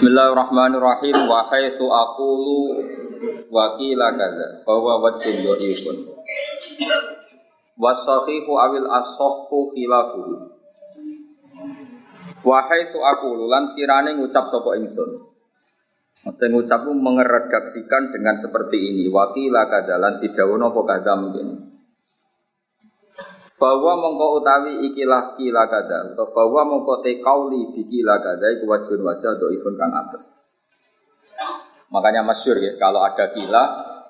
Bismillahirrahmanirrahim. Wa haitsu aqulu wa qila kadza fa huwa wajhun dhaifun wa sahihu awil as-sahhu khilafuhu wa haitsu aqulu lan sekirane ngucap sapa ingsun. Mesti ngucap mengeredaksikan dengan seperti ini. Wakila kadza lan didawono apa kadza mungkin bahwa mongko utawi ikilah kila kada atau bahwa mongko te kauli di kila kada iku wajun wajah do ifun kang atas makanya masyur ya kalau ada kila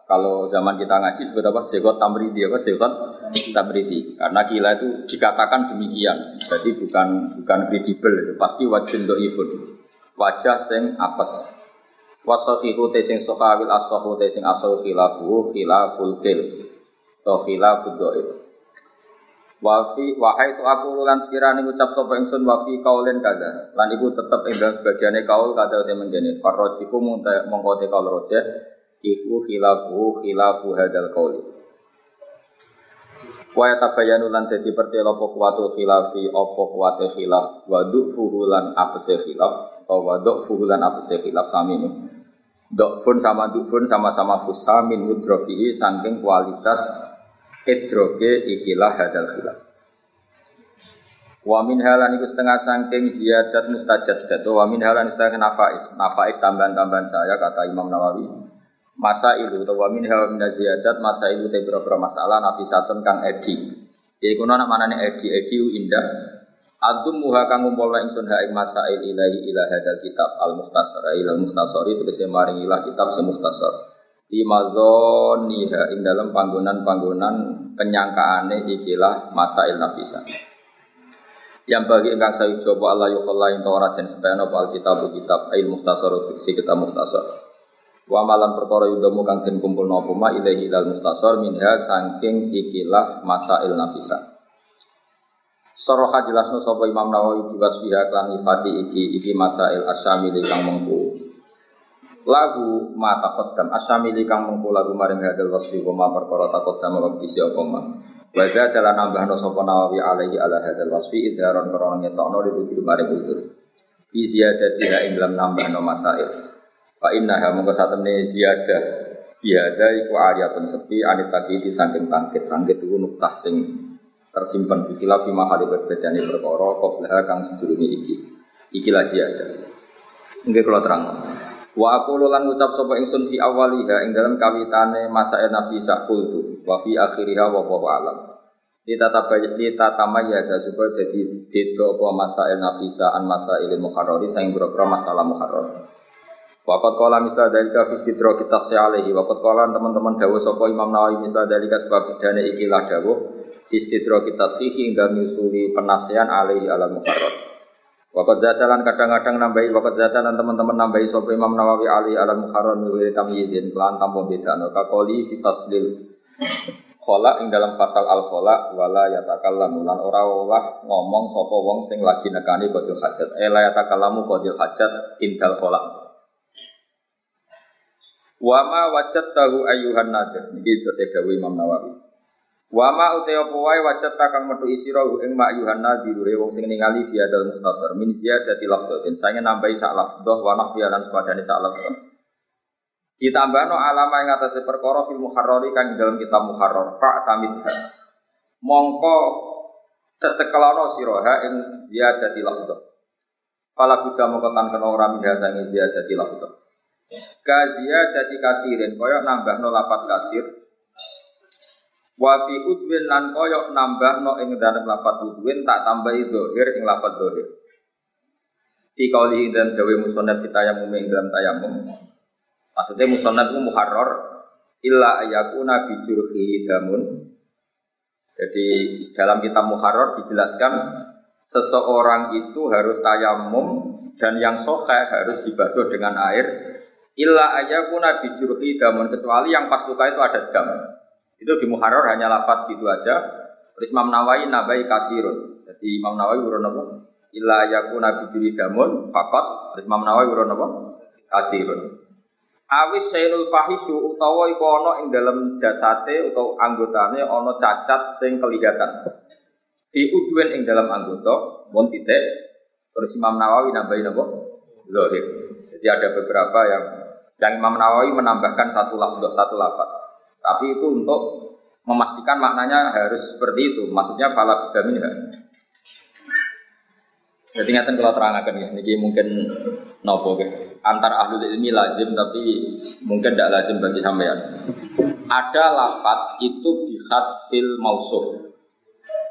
kalau zaman kita ngaji disebut apa? Sekot tamridi apa? Sekot tamridi. Karena kila itu dikatakan demikian jadi bukan bukan kredibel itu pasti wajun do ifun. Wajah sing apes. Wasafihu te sing sahawil asahu te sing asahu khilafu khilaful kil atau khilafud do Wafi wahai tu aku lan sekiranya ngucap sapa ingsun wafi kaulen kada. Lan iku tetep ing dalam sebagiane kaul kada te menggene. Farrojiku mongko te kaul roje iku khilafu khilafu hadal kauli. Wa tabayanu lan dadi pertelo apa kuwatu khilafi apa kuwate khilaf. Wa fuhulan apese khilaf. Atau wa fuhulan apese khilaf sami ini. Dokfun sama dukfun sama-sama fusamin mudrokihi saking kualitas idroge ikilah hadal khilaf. Wa min halan iku setengah sangking ziyadat mustajad wa min halan setengah nafais. Nafais tambahan-tambahan saya kata Imam Nawawi. Masa itu atau wa min halan min ziyadat masa itu te beberapa masalah nafisatun kang edi. Jadi kuno mana nih edi edi indah. Adum muha kang ngumpul ingsun ha ing masail ilahi ila hadal kitab al mustasar ila mustasar itu maring ilah kitab se mustasar di niha ing dalam panggonan-panggonan penyangkaane ikilah masail nafisa. Yang bagi engkang saya coba Allah yukalla yang tawara dan sepena al kitab kitab ail mustasar si kita mustasar. Wa malam perkara yudamu kang den kumpul napa ma ilahi ilal mustasar minha saking ikilah masail nafisa. Soroha jelasno sapa Imam Nawawi diwasfiha klan ifati iki iki masail asyamil kang mengku lagu ma taqaddam asyamili kang mengko lagu maring hadal wasfi wa ma perkara taqaddam wa bisi apa ma? Wa zadalan nambahno sapa nawawi alaihi ala hadal wasfi idharon krana ngetokno di maring udur fi ziyadatiha ing dalam nambahno masail fa innaha mongko satemene ziyadah. Biada iku ariyatun sepi anit di saking tangkit. Tangkit iku nuktah sing tersimpan di khilafi mahali berbedane perkara qablaha kang sedurunge iki. Ikilah ziyadah. Nggih kula terang. Wa aku lan ngucap sapa ingsun fi awaliha ing dalam kawitane masa nafisa qultu wa fi akhiriha wa wa alam. Lita ya supaya jadi beda apa masail nafisa an masail mukharrari saing boro masalah mukharrar. Wakat kola misal dari fi sidro kita alaihi Wakat kola teman-teman dawu sopo Imam Nawawi misal dari sebab dana ikilah dawu Fi sidro kita sihi hingga nyusuli penasihan alaihi alal mukharrar Wakat zatalan kadang-kadang nambahi wakat zatalan teman-teman nambahi sopo Imam Nawawi Ali alam mukharon miwiri tamyizin kelan tampung bedano kakoli fi faslil khola ing dalam pasal al khola wala yatakallamu. Lan ora olah ngomong sopo wong sing lagi nekani kodil hajat. Eh la yatakallamu kodil hajat intal khola Wama wajat tahu ayuhan nadir. Ini itu Imam Nawawi Wa ma uta apa wae wajat kang metu isira ing mak yuhanna dirure wong sing ningali fi adal mustasar min ziyadati lafdhatin. Sange nambahi sak lafdhah wa nahfiya lan sepadane sak lafdhah. Ditambahno alama ing atase perkara fil muharrari kang dalam kitab muharrar fa tamid mongko cecekelana siraha ing ziyadati lafdhah. Fala buddha mongko tan kena ora minha sange ziyadati lafdhah. Ka ziyadati katirin koyo nambahno lafat kasir Wa fi udwin lan koyok nambah no ing dalam lafat udwin tak tambahi dohir ing lafat dohir. Fi kauli dan gawe musonat fi tayamum ing dalam tayamum. Maksudnya musonat itu muharrar illa ayakuna bijurhi damun. Jadi dalam kitab muharrar dijelaskan seseorang itu harus tayamum dan yang sohe harus dibasuh dengan air illa ayakuna bijurhi damun kecuali yang pas luka itu ada dam. Itu di Muharrar hanya lafat gitu aja. Terus Imam Nawawi nabai kasirun. Jadi Imam Nawawi urun apa? Illa yakuna bijuri damun fakot. Terus Imam Nawawi urun apa? Kasirun. Awis sayyidul fahisu utawa iku ana ing dalam jasate utawa anggotane ana cacat sing kelihatan. Fi udwen ing dalam anggota mun titik terus Imam Nawawi nambahin apa? Zahir. Jadi ada beberapa yang yang Imam Nawawi menambahkan satu lafaz satu lafaz. Tapi itu untuk memastikan maknanya harus seperti itu. Maksudnya fala bidamin Jadi ngeten kalau terangkan ya, ini mungkin nopo ke antar ahli ilmi lazim tapi mungkin tidak lazim bagi sampean. Ada lafat itu bihat fil mausuf.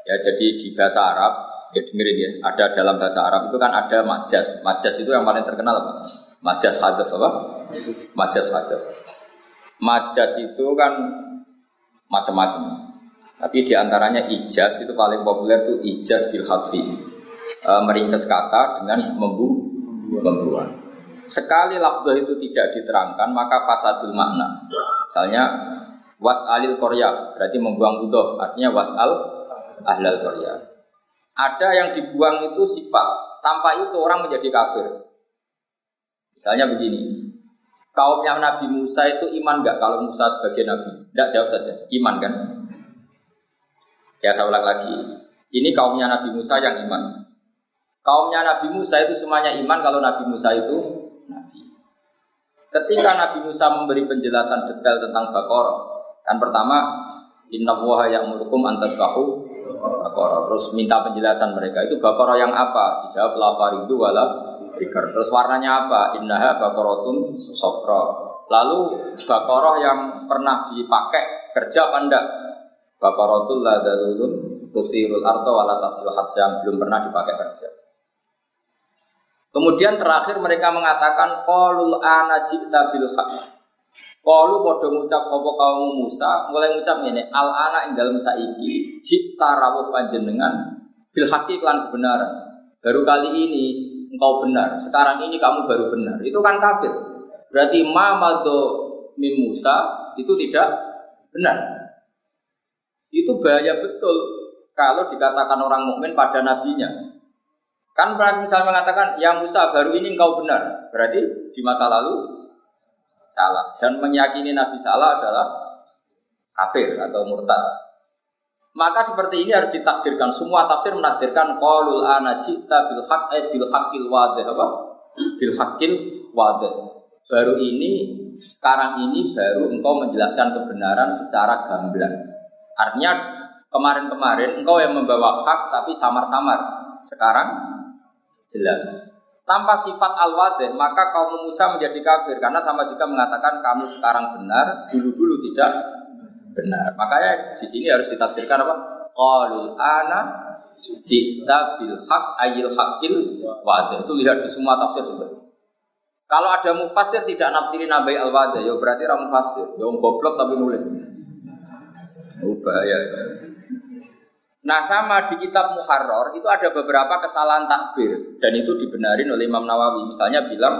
Ya jadi di bahasa Arab ya dengerin ya, ada dalam bahasa Arab itu kan ada majas. Majas itu yang paling terkenal apa? Majas hadaf apa? Majas hadaf. Majas itu kan macam-macam. Tapi di antaranya ijaz itu paling populer itu ijaz bil hafi e, meringkas kata dengan membu membuat. Sekali lafzah itu tidak diterangkan maka fasadul makna. Misalnya was alil Korea berarti membuang budoh artinya was al ahlal Korea. Ada yang dibuang itu sifat tanpa itu orang menjadi kafir. Misalnya begini, kaumnya Nabi Musa itu iman nggak kalau Musa sebagai Nabi? Tidak jawab saja, iman kan? Ya saya ulang lagi, ini kaumnya Nabi Musa yang iman. Kaumnya Nabi Musa itu semuanya iman kalau Nabi Musa itu Nabi. Ketika Nabi Musa memberi penjelasan detail tentang Bakor, kan pertama Inna woha yang murukum antas kahu Bakor. Terus minta penjelasan mereka itu Bakor yang apa? Dijawab la itu wala dikar. Terus warnanya apa? Innaha bakorotun sofro. Lalu Bakoroh yang pernah dipakai kerja apa enggak? Bakorotul ladalulun tusirul arto wala tasil yang belum pernah dipakai kerja. Kemudian terakhir mereka mengatakan qalul ana jita bil haq. Qalu padha ngucap sapa kaum Musa mulai ngucap ngene al ana ing dalem saiki cipta rawuh panjenengan bil haqi lan kebenaran. Baru kali ini engkau benar, sekarang ini kamu baru benar. Itu kan kafir. Berarti ma min Musa itu tidak benar. Itu bahaya betul kalau dikatakan orang mukmin pada nabinya. Kan misalnya mengatakan, yang Musa baru ini engkau benar. Berarti di masa lalu salah. Dan meyakini Nabi salah adalah kafir atau murtad. Maka seperti ini harus ditakdirkan. Semua tafsir menakdirkan qaulul ana cita bil haq eh, bil haqqil wadih apa? Bil haqqil wadih. Baru ini sekarang ini baru engkau menjelaskan kebenaran secara gamblang. Artinya kemarin-kemarin engkau yang membawa hak tapi samar-samar. Sekarang jelas. Tanpa sifat al-wadih, maka kaum Musa menjadi kafir karena sama juga mengatakan kamu sekarang benar, dulu-dulu tidak benar. Makanya di sini harus ditakdirkan apa? Qalul ana jita bil haq ayil haqil wadih. Itu lihat di semua tafsir seperti kalau ada mufasir tidak nafsirin nabai al wadah, ya berarti ramu mufasir. Ya goblok tapi nulis. Oh, bahaya. Nah sama di kitab Muharrar itu ada beberapa kesalahan takbir dan itu dibenarin oleh Imam Nawawi. Misalnya bilang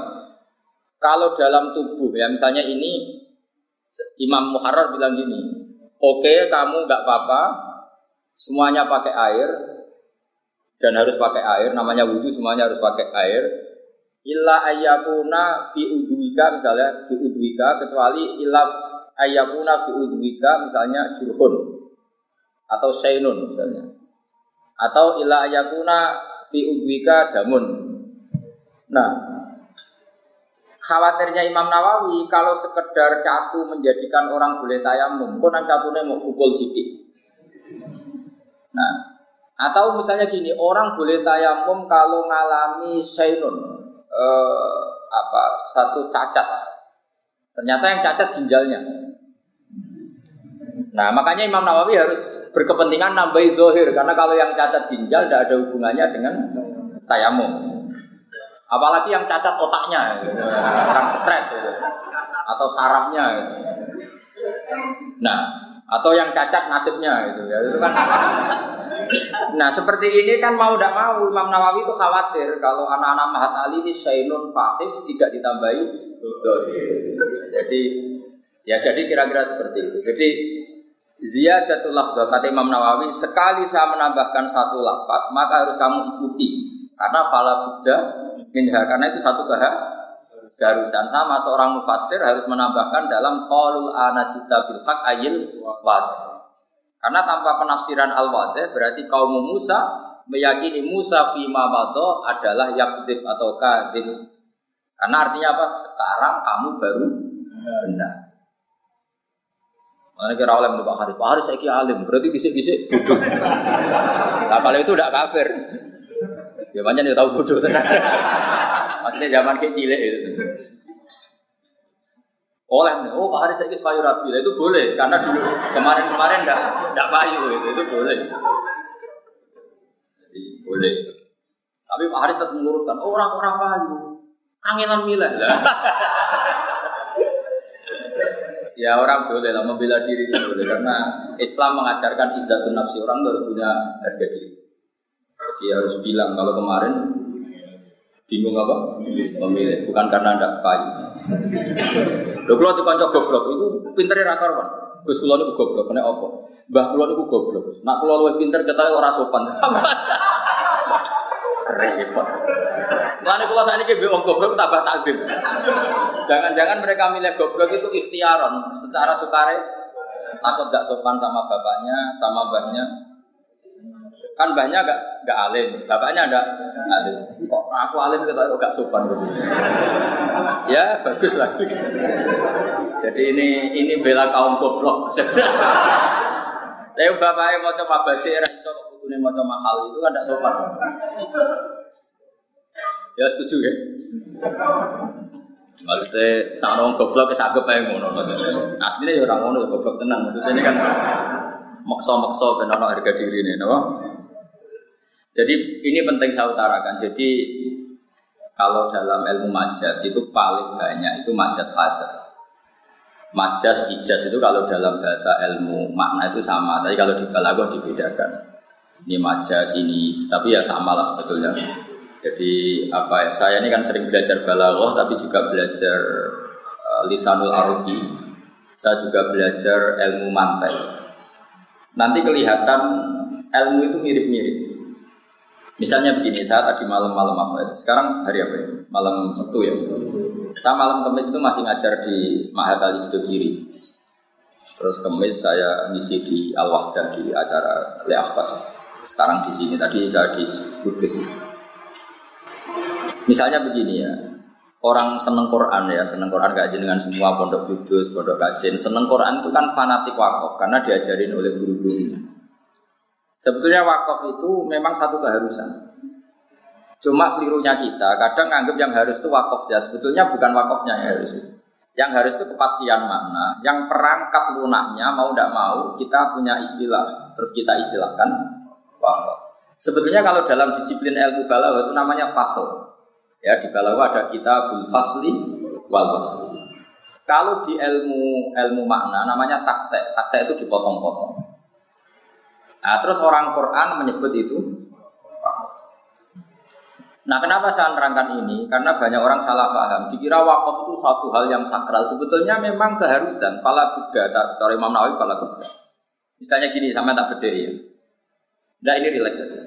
kalau dalam tubuh ya misalnya ini Imam Muharrar bilang gini, oke okay, kamu nggak apa-apa, semuanya pakai air. Dan harus pakai air, namanya wudhu semuanya harus pakai air. Illa ayakuna fi udwika misalnya fi udwika kecuali illa ayakuna fi udwika misalnya jurhun atau sainun misalnya. Atau ila ayakuna fi udwika jamun. Nah khawatirnya Imam Nawawi kalau sekedar catu menjadikan orang boleh tayamum pun catune mau pukul sidik? Nah atau misalnya gini orang boleh tayamum kalau ngalami sainun eh, apa satu cacat. Ternyata yang cacat ginjalnya. Nah makanya Imam Nawawi harus berkepentingan nambahi dohir karena kalau yang cacat ginjal tidak ada hubungannya dengan tayamum. Apalagi yang cacat otaknya, orang stres atau sarafnya. Nah, atau yang cacat nasibnya gitu ya itu kan. Nah seperti ini kan mau tidak mau Imam Nawawi itu khawatir kalau anak-anak Mahat Ali ini Sainun Fahis tidak ditambahi. Jadi ya jadi kira-kira seperti itu. Jadi Ziyadatul lafzah kata Imam Nawawi sekali saya menambahkan satu lafaz maka harus kamu ikuti karena fala buddha minha karena itu satu keharusan sama seorang mufassir harus menambahkan dalam qaulul anajita bil haq ayil wadih karena tanpa penafsiran al wadih berarti kaum Musa meyakini Musa fi ma adalah yakzib atau kadzib Karena artinya apa? Sekarang kamu baru benar. Mana kira oleh Pak Haris, Pak Haris saya alim, berarti bisik-bisik bodoh. nah kalau itu tidak kafir. Ya banyak dia tahu bodoh. Maksudnya zaman kecil itu. Oleh oh Pak Haris saya payu rapi, itu boleh karena dulu kemarin-kemarin tidak tidak payu itu, itu boleh. Jadi boleh. Tapi Pak Haris tetap meluruskan, oh orang-orang payu, kangenan milah. Ya orang boleh lah membela diri itu boleh karena Islam mengajarkan izzatun nafsi orang harus punya harga diri. Jadi harus bilang kalau kemarin bingung apa? Memilih bukan karena tidak payu. Lho kula dikonco goblok itu pintere ra karuan. Gus kula niku goblok kena apa? Mbah kula niku goblok. Nak kula luwih pinter ketoke ora sopan. Repot. Mulane kula sakniki mbek wong goblok tambah takdim. Jangan-jangan mereka milih goblok itu ikhtiaron secara sukare takut gak sopan sama bapaknya, sama mbahnya. Kan mbahnya gak, gak alim, bapaknya ada alim. Kok aku alim kita kok gak sopan gitu. Ya bagus lah. Jadi ini ini bela kaum goblok. Tapi bapaknya mau coba batik, iso kok putune mau coba mahal itu kan gak sopan. Ya setuju ya. Maksudnya orang goblok wis anggap ae ngono maksudnya. Asline ya ora ngono ya goblok tenan. Maksudnya ini kan maksa-maksa ben ono harga diri ini, napa? Jadi ini penting saya utarakan. Jadi kalau dalam ilmu majas itu paling banyak itu majas hadar. Majas ijaz itu kalau dalam bahasa ilmu makna itu sama, tapi kalau di balaghah dibedakan. Ini majas ini, tapi ya sama lah sebetulnya. Jadi apa ya? Saya ini kan sering belajar balaghah tapi juga belajar uh, lisanul arabi. Saya juga belajar ilmu mantai. Nanti kelihatan ilmu itu mirip-mirip. Misalnya begini, saya tadi malam-malam apa itu? Sekarang hari apa ini? Malam Sabtu ya. Saya malam Kamis itu masih ngajar di Mahat Al Kiri. Terus Kamis saya ngisi di Al Wahdah di acara Le Sekarang di sini, tadi saya di Kudus. Misalnya begini ya, orang seneng Quran ya, seneng Quran gak dengan semua pondok kudus, pondok kajian. Seneng Quran itu kan fanatik wakaf karena diajarin oleh guru-gurunya. Sebetulnya wakaf itu memang satu keharusan. Cuma kelirunya kita, kadang nganggap yang harus itu wakaf ya. Sebetulnya bukan wakafnya yang harus itu. Yang harus itu kepastian makna. Yang perangkat lunaknya mau tidak mau kita punya istilah. Terus kita istilahkan wakaf. Sebetulnya kalau dalam disiplin ilmu balaghah itu namanya fasl. Ya di balaghah ada kitabul fasli wal wasli. Kalau di ilmu ilmu makna namanya taktek. Taktek itu dipotong-potong. Nah, terus orang Quran menyebut itu Nah, kenapa saya nerangkan ini? Karena banyak orang salah paham. Dikira wakaf itu satu hal yang sakral. Sebetulnya memang keharusan. Fala buddha, cara Imam Nawawi fala buddha. Misalnya gini, sama tak beda ya. Nah, ini relax saja.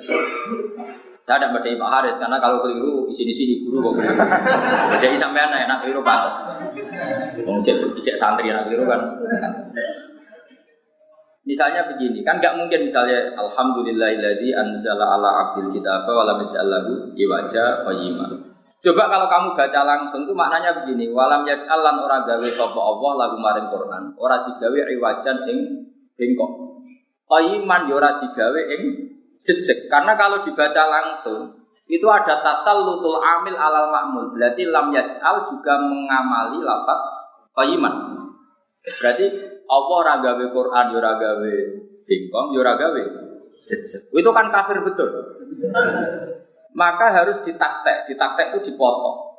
Saya tidak berdiri Pak Haris karena kalau keliru di sini guru kok. Jadi sampean enak keliru pantas. Wong cek santri enak keliru kan. Misalnya begini, kan nggak mungkin misalnya Alhamdulillahilladzi anzala ala abdil kitab wa lam yaj'allahu iwaja qayyima. Coba kalau kamu baca langsung itu maknanya begini, walam yaj'al lan ora gawe sapa Allah lagu maring Quran, ora digawe iwajan ing bengkok. Qayyiman ya ora digawe ing jejak. Karena kalau dibaca langsung itu ada tasallutul amil alal ma'mul. Berarti lam yaj'al juga mengamali lafaz qayyiman. Berarti Allah ora Quran yo ora gawe bingkong yo ora gawe jejak. Itu kan kafir betul. Maka harus ditaktek, ditaktek itu dipotong.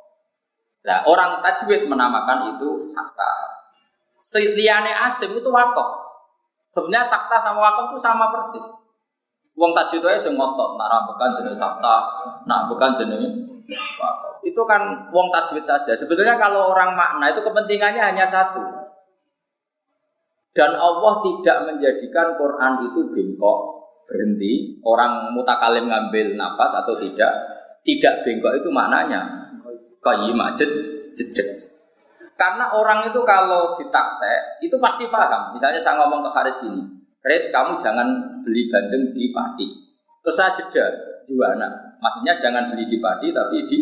Nah, orang tajwid menamakan itu sakta. Seliane asim itu wakaf. Sebenarnya sakta sama wakaf itu sama persis. Wong tajwid itu sing ngotot, nak bukan jenis sabta, nak bukan jenis itu kan wong tajwid saja. Sebetulnya kalau orang makna itu kepentingannya hanya satu. Dan Allah tidak menjadikan Quran itu bengkok berhenti. Orang mutakalim ngambil nafas atau tidak, tidak bengkok itu maknanya majid jejak. Karena orang itu kalau ditaktek itu pasti paham. Misalnya saya ngomong ke Haris gini, Res kamu jangan beli bandeng di padi. Terus saya jeda juana. Maksudnya jangan beli di padi tapi di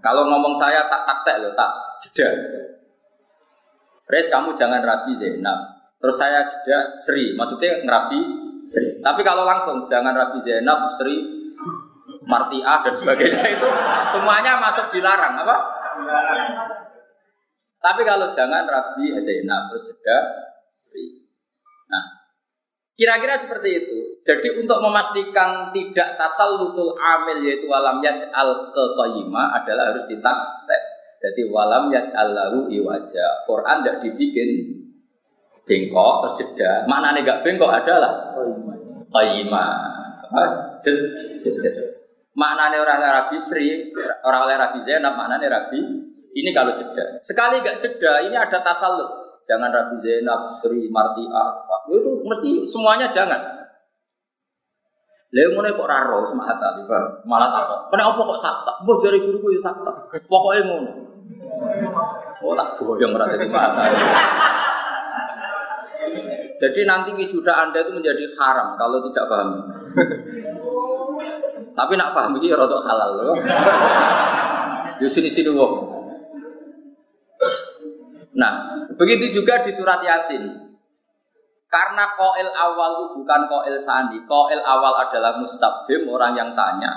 Kalau ngomong saya tak tak loh, tak jeda. Res kamu jangan rabi Zainab. Terus saya jeda Sri, maksudnya ngerabi Sri. Tapi kalau langsung jangan rabi Zainab, Sri, Martiah dan sebagainya itu semuanya masuk dilarang apa? Tapi kalau jangan rabi Zainab terus jeda Sri. Kira-kira seperti itu. Jadi untuk memastikan tidak tasal lutul amil yaitu walam al ke adalah harus ditaktek jadi walam al lahu iwaja. Quran tidak dibikin bengkok terus jeda. Mana nih gak bengkok adalah jed. Maknanya orang Arabi Sri, orang Arabi Zainab, maknanya Arabi ini kalau jeda. Sekali gak jeda, ini ada tasalut. Jangan Rabi Zainab, Sri, Martia, itu mesti semuanya jangan. Lha ngono kok ora ro semangat tiba malah takok. Kena apa kok sakta? Mbah jare guruku ya sakta. Pokoke ngono. Oh tak goyong ora dadi mata. Jadi nanti wisuda Anda itu menjadi haram kalau tidak paham. Tapi nak paham ini rada halal loh. Di sini-sini wong. Nah, begitu juga di surat Yasin. Karena koil awal itu bukan koil sani. Koil awal adalah mustafim, orang yang tanya.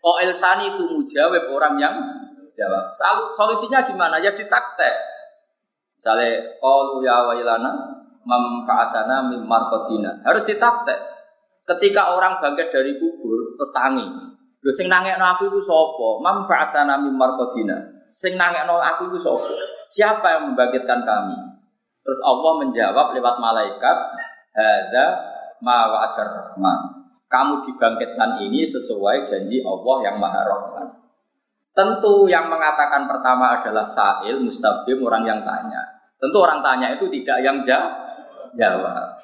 Koil sani itu mujawab, orang yang jawab. Solusinya gimana? Ya ditaktek. Misalnya, qalu ya wailana mam ka'atana mim. Harus ditaktek. Ketika orang bangkit dari kubur, terus tangi. Lho sing nangekno aku itu sapa? Mam ka'atana mim. Sing nangekno aku itu sapa? Siapa yang membangkitkan kami? Terus Allah menjawab lewat malaikat, "Hadza ma wa'adar rahman." Kamu dibangkitkan ini sesuai janji Allah yang Maha Rahman. Tentu yang mengatakan pertama adalah sa'il, mustafim, orang yang tanya. Tentu orang tanya itu tidak yang jawab.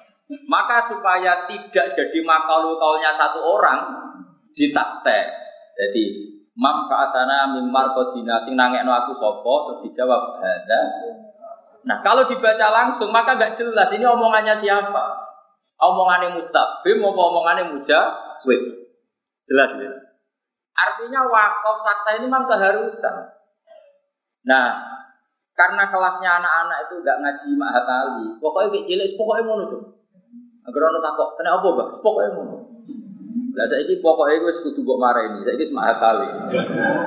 Maka supaya tidak jadi makalu kaulnya satu orang ditaktek. Jadi mam ka'atana mimar kodina sing nangekno aku sopo terus dijawab ada Nah kalau dibaca langsung maka nggak jelas ini omongannya siapa. Omongannya mustafim apa omongannya mujawib. Jelas ya. Artinya wakaf sakta ini memang keharusan. Nah, karena kelasnya anak-anak itu nggak ngaji mahatali, pokoknya cilik, pokoknya mau tuh. Agar orang takut, kenapa bang? Pokoknya mau. Lah ini pokoknya gue marah ini, saya ini semangat kali.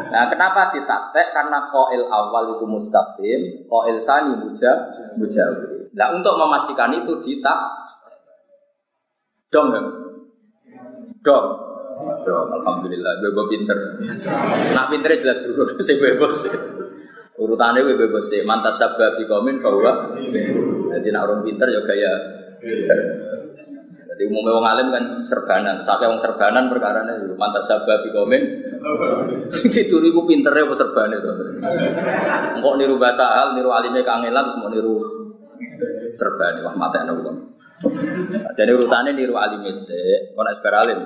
Nah, kenapa ditaktek? Karena koil awal itu mustafim, koil sani muja, mujawi. Nah, untuk memastikan itu ditak dong, dong, dong. Alhamdulillah, gue pinter. Nak pinternya jelas dulu, saya bebas. Urutannya gue bebas sih. Mantas sabda bikomin bahwa jadi nak orang pinter ya pinter. Jadi umumnya wong alim kan serbanan. Sampai wong serbanan perkara ini mantas sabab komen. Gitu niku pinternya apa serban itu. Engkau niru bahasa hal, niru alimnya kangelan, terus mau niru serban. Wah mata enak bukan. Jadi urutannya niru alimnya sih. Kau nak alim.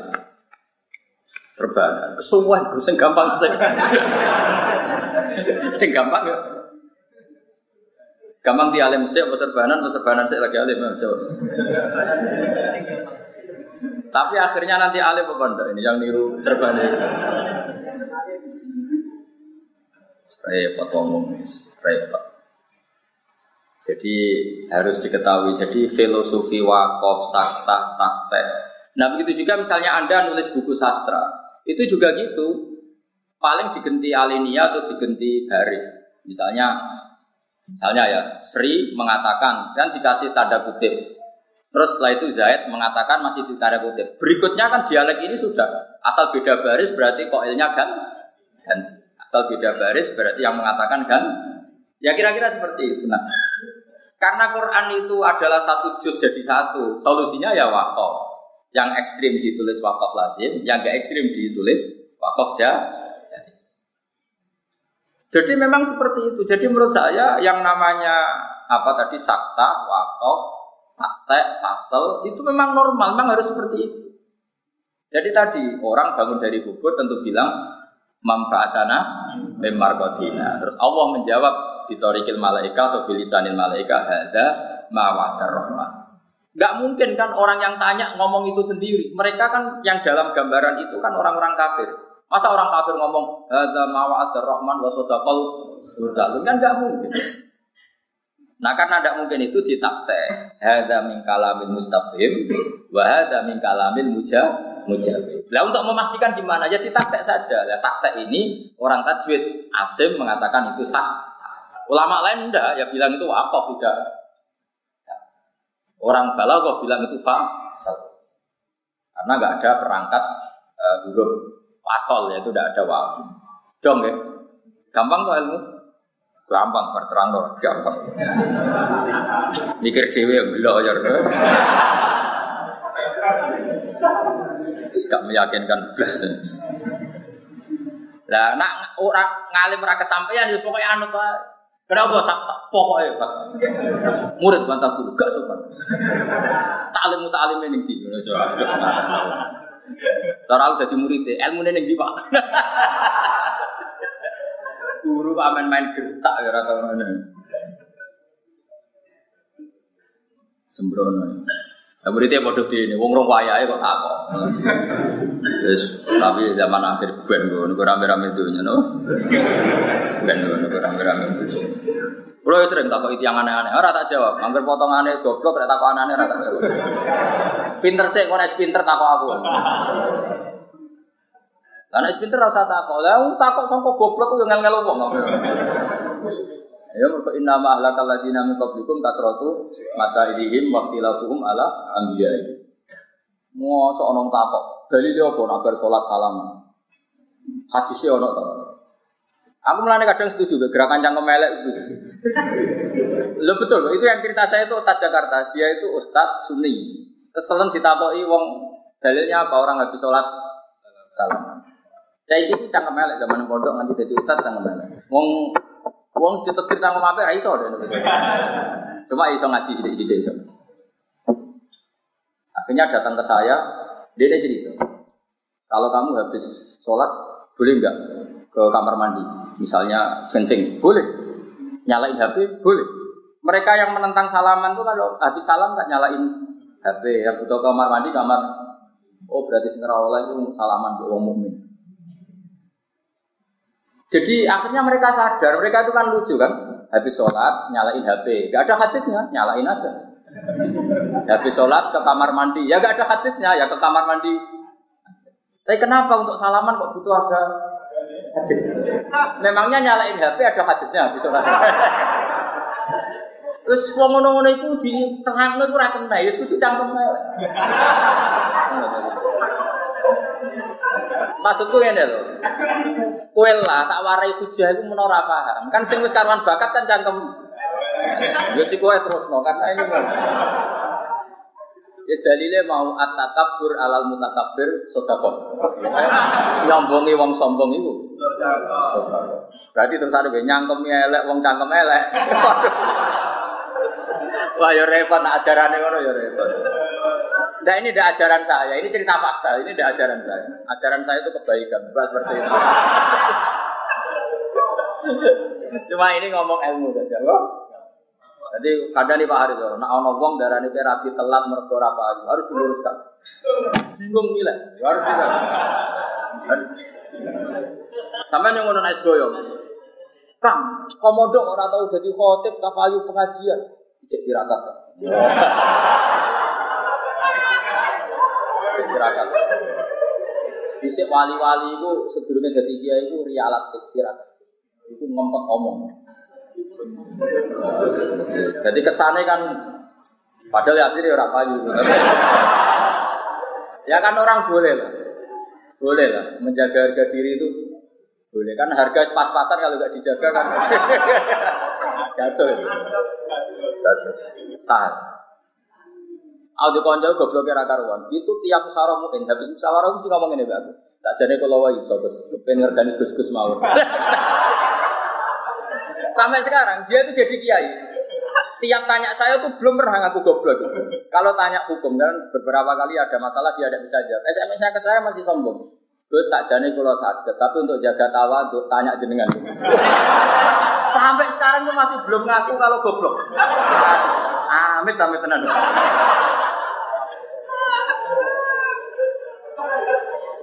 Serban. Kesuwan. Sing gampang ya. Gampang di alim sih, apa serbanan, apa serbanan sih lagi alim, coba. Tapi akhirnya nanti alim apa enggak ini yang niru serbanan. Repot ngomong, repot. Jadi harus diketahui. Jadi filosofi wakaf, sakta, taktek. Nah begitu juga misalnya Anda nulis buku sastra, itu juga gitu. Paling digenti alinea atau digenti baris. Misalnya Misalnya ya, Sri mengatakan dan dikasih tanda kutip. Terus setelah itu Zaid mengatakan masih di tanda kutip. Berikutnya kan dialek ini sudah asal beda baris berarti koilnya kan ganti. Asal beda baris berarti yang mengatakan kan. Ya kira-kira seperti itu. Nah, karena Quran itu adalah satu juz jadi satu, solusinya ya wakaf. Yang ekstrim ditulis wakaf lazim, yang gak ekstrim ditulis wakaf jah jadi memang seperti itu. Jadi menurut saya yang namanya apa tadi sakta, wakaf, taktek, fasel itu memang normal, memang harus seperti itu. Jadi tadi orang bangun dari kubur tentu bilang mamfaatana memarkotina. Terus Allah menjawab di torikil malaika atau bilisanil malaika ada mawadar rahmat. Gak mungkin kan orang yang tanya ngomong itu sendiri. Mereka kan yang dalam gambaran itu kan orang-orang kafir. Masa orang kafir ngomong ada mawa'ad rahman wa sadaqal mursalun kan enggak mungkin. Nah karena tidak mungkin itu ditakte. Hada min kalamin mustafhim wa hada min kalamin mujab mujabib. Lah untuk memastikan gimana ya ditakte saja. Lah takte ini orang tajwid Asim mengatakan itu sah. Ulama lain enggak ya bilang itu apa tidak. Orang kok bilang itu fasal. Karena nggak ada perangkat uh, huruf pasol ya itu tidak ada wawu. Dong ya. Gampang kok ilmu? Gampang berterang loh, gampang. Mikir dewi yang belok ya. Gak meyakinkan belas. Lah nak orang ngalim ora kesampaian ya pokoknya anut wae. Kenapa sakta? Pokoknya Pak. Murid bantah guru gak sopan. Taklim taklim ini di Indonesia. Cara aku jadi murid, ilmu ini ning Pak? Guru kok aman main gertak ya mana. Sembrono. Ya muridnya bodoh di ini, wong rong wayahe kok takok. Terus tapi zaman akhir ben gue rame-rame dunia, no. Ben gue rame-rame. Kulo sering takut itu yang aneh-aneh, ora tak jawab. Angger potongannya goblok, ora takut aneh-aneh, ora tak jawab. Pinter sih, ngono pinter takut aku. Karena pinter rasa takut, lah takut sangko goblok ku yang ngel-ngel wong. Ya mergo inna ma ahlakal ladina min qablikum kasratu masailihim wa ikhtilafuhum ala anbiya'i. Mosok ana takok, dalile apa nak bar salat salaman. Hadise ana to. Aku mulane kadang setuju gerakan cangkem melek itu. Lo betul, itu yang cerita saya itu Ustaz Jakarta. Dia itu Ustaz Sunni. Keselen ditakoki wong dalilnya apa orang habis sholat salam. Saya itu cangkem melek zaman pondok nanti jadi Ustaz cangkem melek. Wong wong ditetir cangkem apa ra iso. Cuma iso ngaji sithik-sithik iso. Akhirnya datang ke saya, dia cerita. Kalau kamu habis sholat, boleh nggak ke kamar mandi? Misalnya kencing, boleh. Nyalain HP, boleh. Mereka yang menentang salaman tuh kalau habis salam nggak nyalain HP. Yang butuh kamar mandi, kamar. Oh berarti sebenarnya itu salaman untuk orang mukmin. Jadi akhirnya mereka sadar, mereka itu kan lucu kan, habis sholat nyalain HP, gak ada hadisnya, nyalain aja. Habis sholat ke kamar mandi, ya gak ada hadisnya, ya ke kamar mandi. Tapi kenapa untuk salaman kok butuh ada hadis. Memangnya nyalain HP ada hadisnya habis sholat. Terus wong ngono-ngono iku di tengahno iku ora kena, ya kudu cangkem Maksudku ngene lho. Kowe lah tak warai hujah iku menora paham. Kan sing wis karuan bakat kan cangkem. Ya si kowe terusno karena ini. Ya dalile mau at-takabbur alal mutakabbir sedekah. Nyombongi wong sombong iku. Berarti terus ada nyangkem elek wong cangkem elek. Wah ya repot ajarannya ngono ya repot. Nah ini tidak ajaran saya, ini cerita fakta, ini tidak ajaran saya. Ajaran saya itu kebaikan, bukan seperti itu. Cuma ini ngomong ilmu saja. Jadi kadang nih Pak Haris, nak ono wong darah nih rapi telat mergo apa harus diluruskan. Bingung nilai, harus tidak. Sama yang ngono naik boyong. Kang, komodo orang tahu jadi khotib kayu pengajian. Cek tirakat. Cek tirakat. Bisa wali-wali itu sebelumnya jadi dia itu rialat cek tirakat. Itu ngempet omong. Jadi kesannya kan padahal ya asli orang payu. ya kan orang boleh lah. Boleh lah menjaga harga diri itu boleh kan harga pas-pasan kalau nggak dijaga kan jatuh. Jatuh. Sah. Aku konco goblok kira karuan. Itu tiap musyawarah mungkin habis musyawarah mesti ngomong ini aku. Tak jadi kalau wae iso Gus, kepen Gus-gus mawon. Sampai sekarang dia itu jadi kiai. Tiap tanya saya tuh belum pernah ngaku goblok. Kalau tanya hukum kan beberapa kali ada masalah dia tidak bisa jawab. SMS nya ke saya masih sombong. Gus tak jadi kalau sakit, tapi untuk jaga tawa untuk tanya jenengan. Sampai sekarang tuh masih belum ngaku kalau goblok. Amit amit tenan.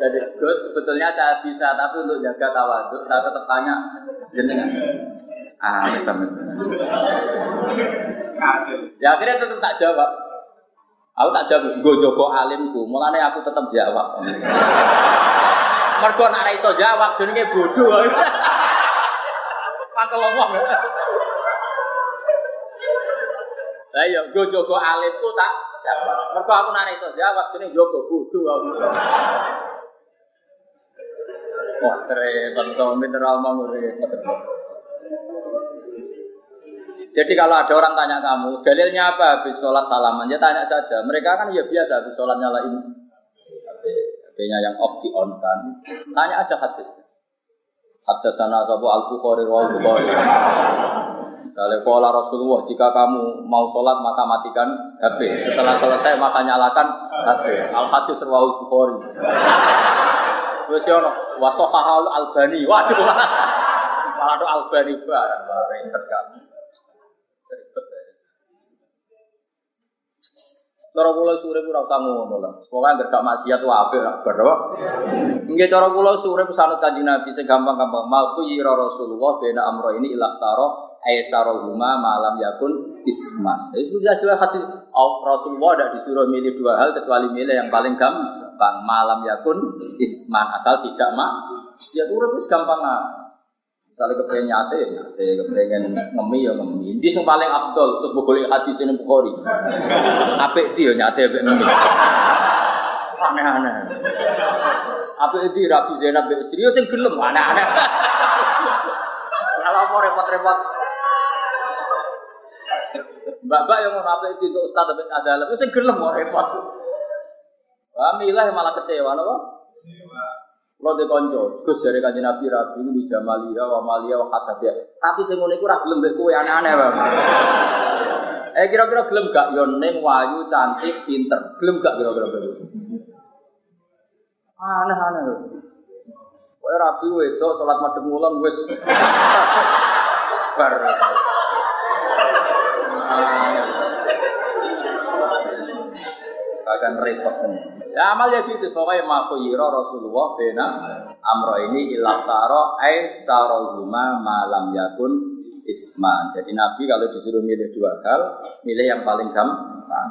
Jadi Gus sebetulnya saya bisa tapi untuk jaga tawaduk saya tetap tanya jenengan. Ah, betul Ya akhirnya tetap tak jawab. Aku tak jawab, gue joko alimku, mulanya aku tetap jawab. Mergo nak ra iso jawab jenenge bodoh. Mangkel ngomong. Lah iya, gue joko alimku tak jawab. Mergo aku nak iso jawab jenenge joko bodoh. Wah, tentu mineral mau Jadi kalau ada orang tanya kamu, dalilnya apa habis sholat salaman? Ya tanya saja. Mereka kan ya biasa habis sholat nyalain HP-nya yang off di on kan. Tanya aja hadis. Hadis sana sabu al bukhari wa bukhari. Misalnya pola Rasulullah, jika kamu mau sholat maka matikan HP. Setelah selesai maka nyalakan HP. Al hadis rawal bukhari. Terus ya ono wasohahal albani. Waduh. Malah do albani barang barang kan. Ribet ya. Cara kula sore ora usah ngono lah. Pokoke anggere gak maksiat wae apik lah bar. Nggih cara kula sore pesanut Kanjeng Nabi sing gampang-gampang. Malku yira Rasulullah bena amro ini ilah taro aisarahuma malam yakun isma. Ya sudah jelas hati Rasulullah tidak disuruh milih dua hal kecuali milih yang paling gampang malam yakun isman asal tidak mak. Ya urip wis gampang ah. Misalnya kepengen nyate, nyate, kepengen ngemi ya ngemi. Ini yang paling afdol untuk boleh hadis ini bukhori. Apik dia nyate, apik ngemi. Aneh-aneh. Apik itu rapi Zainab serius yang gelem aneh-aneh. Kalau mau repot-repot Mbak-mbak yang mau apa itu untuk Ustaz tapi ada lebih saya gelem mau repot. Milah yang malah kecewa, apa? Kecewa. Kalau di konco, Gus dari kanji Nabi Rabi di Jamalia, wa Malia, wa Hasabia. Tapi saya ngono iku ra gelem mbek kowe aneh-aneh, Bang. Eh kira-kira gelem gak yo ning wayu cantik pinter. Gelem gak kira-kira Aneh-aneh. Kowe rabi wedok salat madhep ngulon wis bar. Akan repot Ya amal ya gitu, pokoknya makuyiro Rasulullah bena amro ini ilah taro ay sarohuma malam yakun isman. Jadi Nabi kalau disuruh milih dua hal, milih yang paling gampang,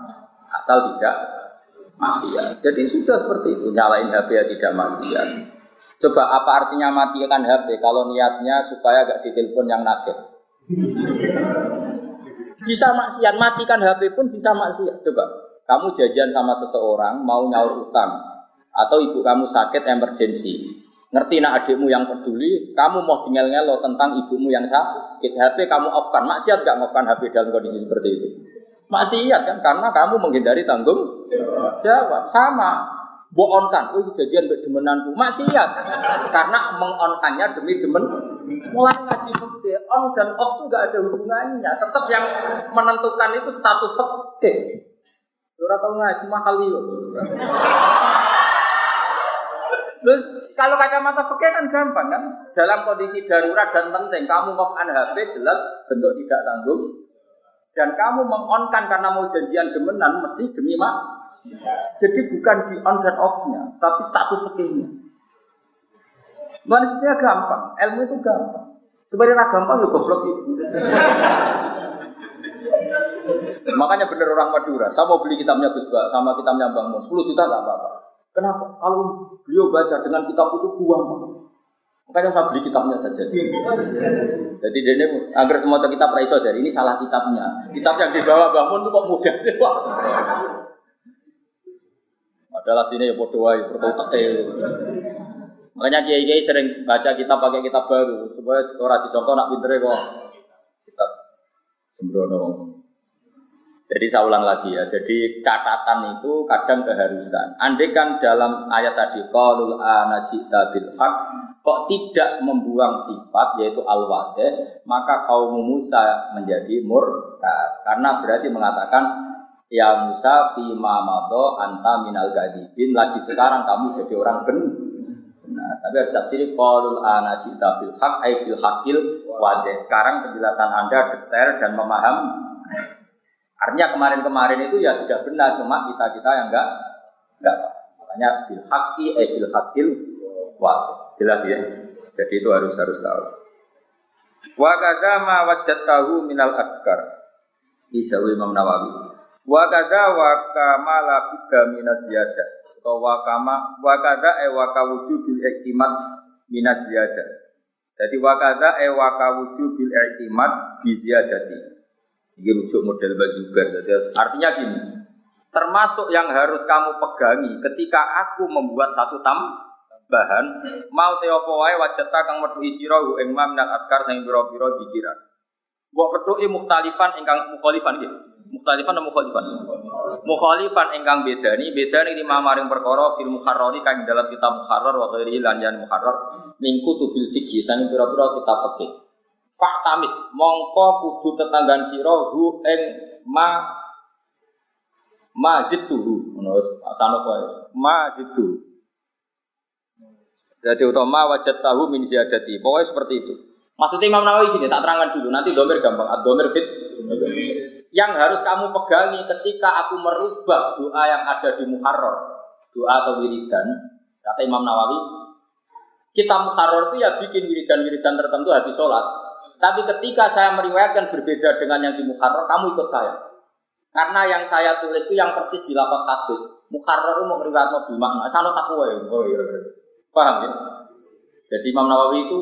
asal tidak maksiat. Jadi sudah seperti itu, nyalain HP ya tidak maksiat. Coba apa artinya matikan HP kalau niatnya supaya gak ditelepon yang nugget? Bisa maksiat, matikan HP pun bisa maksiat. Coba, kamu jajan sama seseorang, mau nyaur utang, atau ibu kamu sakit emergensi. Ngerti nak adikmu yang peduli, kamu mau tinggal ngelo tentang ibumu yang sakit, HP kamu off kan, maksiat gak ngoff HP dalam kondisi seperti itu? Maksiat kan, karena kamu menghindari tanggung jawab. Sama, boonkan, oh kejadian demenanku, maksiat. Karena mengonkannya demi demen. Mulai ngaji fikih on dan off itu gak ada hubungannya. Tetap yang menentukan itu status fikih Ora tau ngaji mahal yo. Terus kalau kacamata fikih kan gampang kan? Dalam kondisi darurat dan penting, kamu off an HP jelas bentuk tidak tanggung. Dan kamu mengonkan karena mau janjian demenan mesti demi mak. Jadi bukan di on dan off-nya, tapi status fikihnya. Manusia gampang, ilmu itu gampang. Sebenarnya gampang ya goblok itu. Makanya bener orang Madura, saya mau beli kitabnya Gus sama kitabnya Bang Mus, 10 juta nggak apa-apa. Kenapa? Kalau beliau baca dengan kitab itu buang. Makanya saya beli kitabnya saja. Jadi dia ini agar mau kitab Raiso dari ini salah kitabnya. Kitab yang dibawa bangun itu kok mudah. Adalah sini ya bodoh aja, berkotak Makanya kiai kiai sering baca kitab pakai kitab baru supaya orang disangka nak pinter kok kitab sembrono. Jadi saya ulang lagi ya. Jadi catatan itu kadang keharusan. Andai kan dalam ayat tadi qalul anajita bil haq kok tidak membuang sifat yaitu al maka kaum Musa menjadi murtad. Karena berarti mengatakan ya Musa fi mamado anta minal gadibin lagi sekarang kamu jadi orang benar Nah, tapi harus tafsir qalul ana jita bil haq ay bil haqil wadih. Sekarang penjelasan Anda detail dan memaham. Artinya kemarin-kemarin itu ya sudah benar, cuma kita-kita yang enggak enggak Makanya bil haqqi eh bil haqqil waqi. Jelas ya. Jadi itu harus harus tahu. Wa kadza ma wajadtahu minal afkar. Ini Dawi Imam Nawawi. Wa kadza wa kama la budda minaz ziyadah. Atau wa kama wa kadza e wa kawujubil iktimat minaz ziyadah. Jadi wa kadza e wa kawujubil iktimat bi ziyadati. Ini rujuk model baju Jadi artinya gini, termasuk yang harus kamu pegangi ketika aku membuat satu tambahan mau teopo wae wajata kang metu isira ing ma minal adkar sing pira-pira dikiran. Mbok petuki mukhtalifan ingkang mukhalifan nggih. Mukhtalifan atau mukhalifan? Mukhalifan ingkang bedani, bedani lima maring perkara fil mukharrari kang dalam kitab mukharrar wa ghairi lan yan mingku tubil fikih sang pira-pira kitab fikih. Faktamit mongko kudu tetanggan sira hu ing ma mazidtuhu ngono asano kowe mazidtu jadi utama wajat tahu min ziyadati. Pokoknya seperti itu. Maksudnya Imam Nawawi gini tak terangkan dulu. Nanti domir gampang. Domir fit. Yang harus kamu pegangi ketika aku merubah doa yang ada di Muharrar. Doa atau wiridan. Kata Imam Nawawi kita Muharrar itu ya bikin wiridan-wiridan tertentu habis sholat tapi ketika saya meriwayatkan berbeda dengan yang di Muharrar kamu ikut saya karena yang saya tulis itu yang persis di lapak hadis. Mukarrar itu mau ngeriwayat mobil makna. Sana takwa ya. Oh iya, iya. Paham ya? Jadi Imam Nawawi itu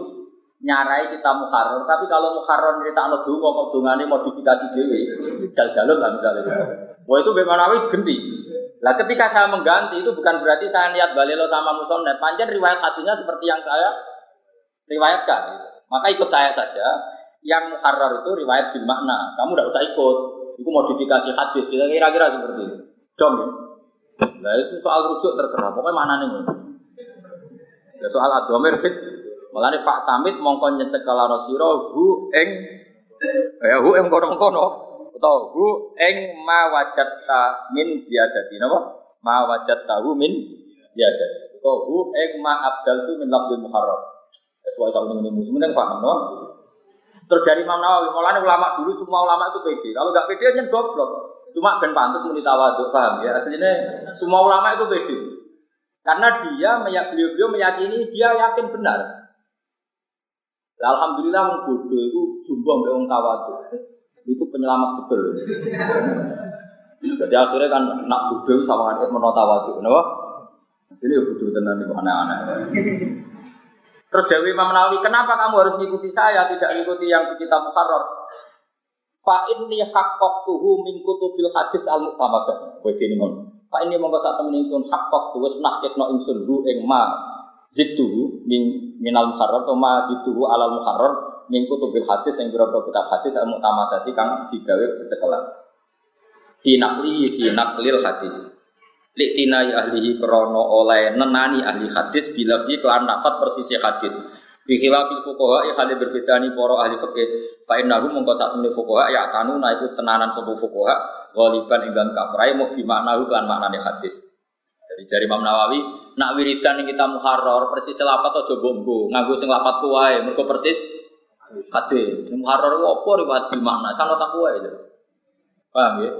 nyarai kita mukarrar. Tapi kalau mukarrar cerita anak dulu kok dungane modifikasi dewi. Jal-jalur lah misalnya. Wah itu Imam Nawawi ganti. Lah ketika saya mengganti itu bukan berarti saya niat balelo sama musonnet. Panjang riwayat hadisnya seperti yang saya riwayatkan. Maka ikut saya saja. Yang mukarrar itu riwayat bil makna. Kamu tidak usah ikut. Itu modifikasi hadis, kita kira-kira seperti itu. Dom. Nah itu soal rujuk terserah, pokoknya mana nih? Ya soal adomir fit, malah nih Pak Tamit mongkon nyecek kalau siro hu eng, ya hu eng kono kono, atau hu eng ma wajatta min ziyadati, napa? Ma wajatta hu min ziyadati, atau hu eng ma abdal tu min lafzul muharram. Sesuai sama ini musim, ini paham, no? Terus dari Imam Nawawi, mulanya ulama dulu semua ulama itu pede. Kalau nggak pede aja goblok. Cuma ben pantas muni tawadhu, paham ya? Aslinya semua ulama itu pede. Karena dia beliau-beliau meyakini dia yakin benar. Alhamdulillah bodoh itu jumbo mbek wong tawadhu. Itu penyelamat betul. Jadi akhirnya kan nak bodoh sama kan menolak tawadhu, kenapa? Ini ya bodoh tenan itu aneh-aneh. Terus Dewi Imam Nawawi, kenapa kamu harus mengikuti saya, tidak mengikuti yang di kitab Muharrar? Fa inni haqqaqtuhu min kutubil hadis al mu'tamadah. Kowe dene mon. Fa ini monggo sak temen ingsun haqqaqtu wis naketno ingsun hu ing ma zitu min minal muharrar to ma zitu alal muharrar min kutubil hadis yang berapa kitab hadis al mu'tamadah kang digawe cecekelan. Fi naqli fi naqlil hadis liktinai ahlihi krono oleh nenani ahli hadis bila fi kelan nafat persisi hadis Bihila fil fukoha ya hal berbeda nih poro ahli fikih. Fa'in nahu mongko saat ini fukoha ya tanu na itu tenanan sopo fukoha. Goliban ingkang kaprai mau bimaknahu kelan maknane hadis. Jadi jari Imam Nawawi nak wiridan yang kita muharrar persis lafat atau jobombo nganggo sing lafat tuwae mergo persis hadis. Muharrar apa riwayat makna sana tak kuwae. Paham ya?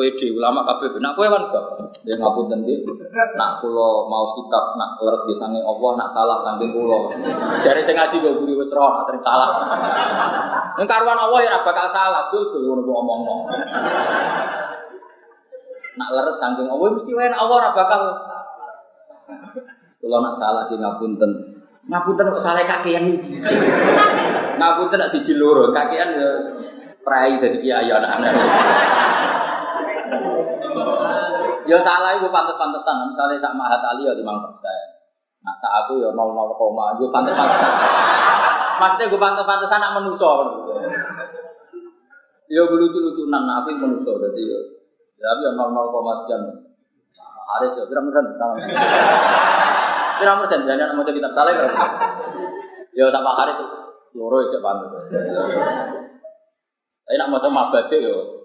PD ulama kabeh nak kowe kan gak ya ngapunten nggih. Nak kula mau kitab nak leres di sange Allah nak salah saking kula. Jare sing ngaji kok guru wis roh sering salah. Ning karuan Allah ya bakal salah dul dul ngono kok omongno nak leres saking Allah mesti wae Allah ora bakal kula nak salah di ngapunten. Ngapunten kok salah kakean ngapunten nak siji loro kakean ya prai dadi kiai anak-anak Ya salah itu pantas-pantesan. Misalnya sak mahat ali ya lima persen. Nah sak aku ya nol nol koma. Gue pantas-pantesan. Maksudnya gue pantas-pantesan nak menuso. Ya gue lucu-lucunan. Nah aku menuso. Jadi ya. Tapi ya nol nol koma sekian. Haris ya. Kira persen salah. Kira persen. Jangan mau kita salah kira Ya sama Haris. Loro aja pantas. Tapi nak mau sama batik ya.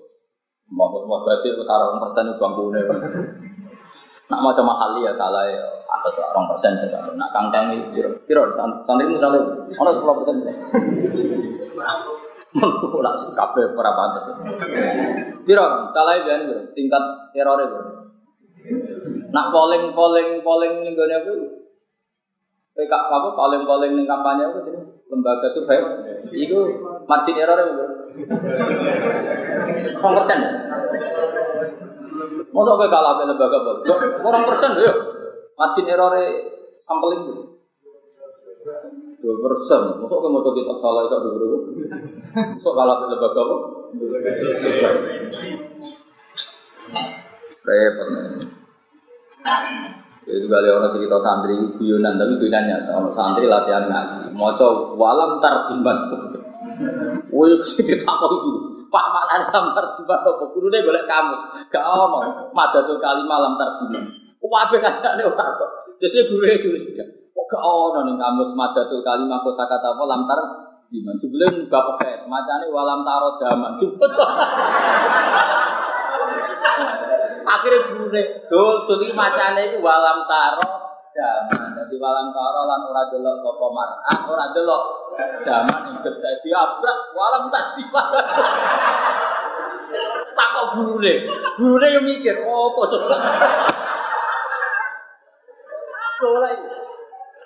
Mau mau berarti sarang persen itu bangkune. Nak mau cuma kali ya salah ya atas orang persen saja. Nak kangkang itu kira kira santri misalnya ono sepuluh persen. Mentu lah kafe para pantas. Kira salah ya tingkat error itu. Nak polling polling polling ning gone apa? PK apa polling polling ning kampanye jadi lembaga survei itu margin error ya Orang persen? Masa kayak kalah lembaga apa? Orang persen ya? Margin error sampling itu dua persen. Masuk ke motor kita salah itu dulu. Masuk kalah di lembaga apa? Repot. Itu kali orang cerita santri guyonan tapi guyonannya orang santri latihan ngaji. Moco walam tarbiman. Woi takut itu. Pak mana lam tarbiman apa? Guru deh golek kamu. Gak ono. Madatul kali malam tarbiman. Wabe kan ada orang kok. Jadi guru itu curiga. Kok gak ono nih kamus madatul kalimah kosakata apa lam tar Diman sebelum bapak pet, macane walam taro zaman. Akhirnya guru dul dul ini macane itu walam taro zaman. Jadi walam taro lan ora delok sapa mar'ah, ora delok zaman ing dadi abrak walam tadi. Tak kok gurune. Gurune yo mikir, oh apa Soalnya,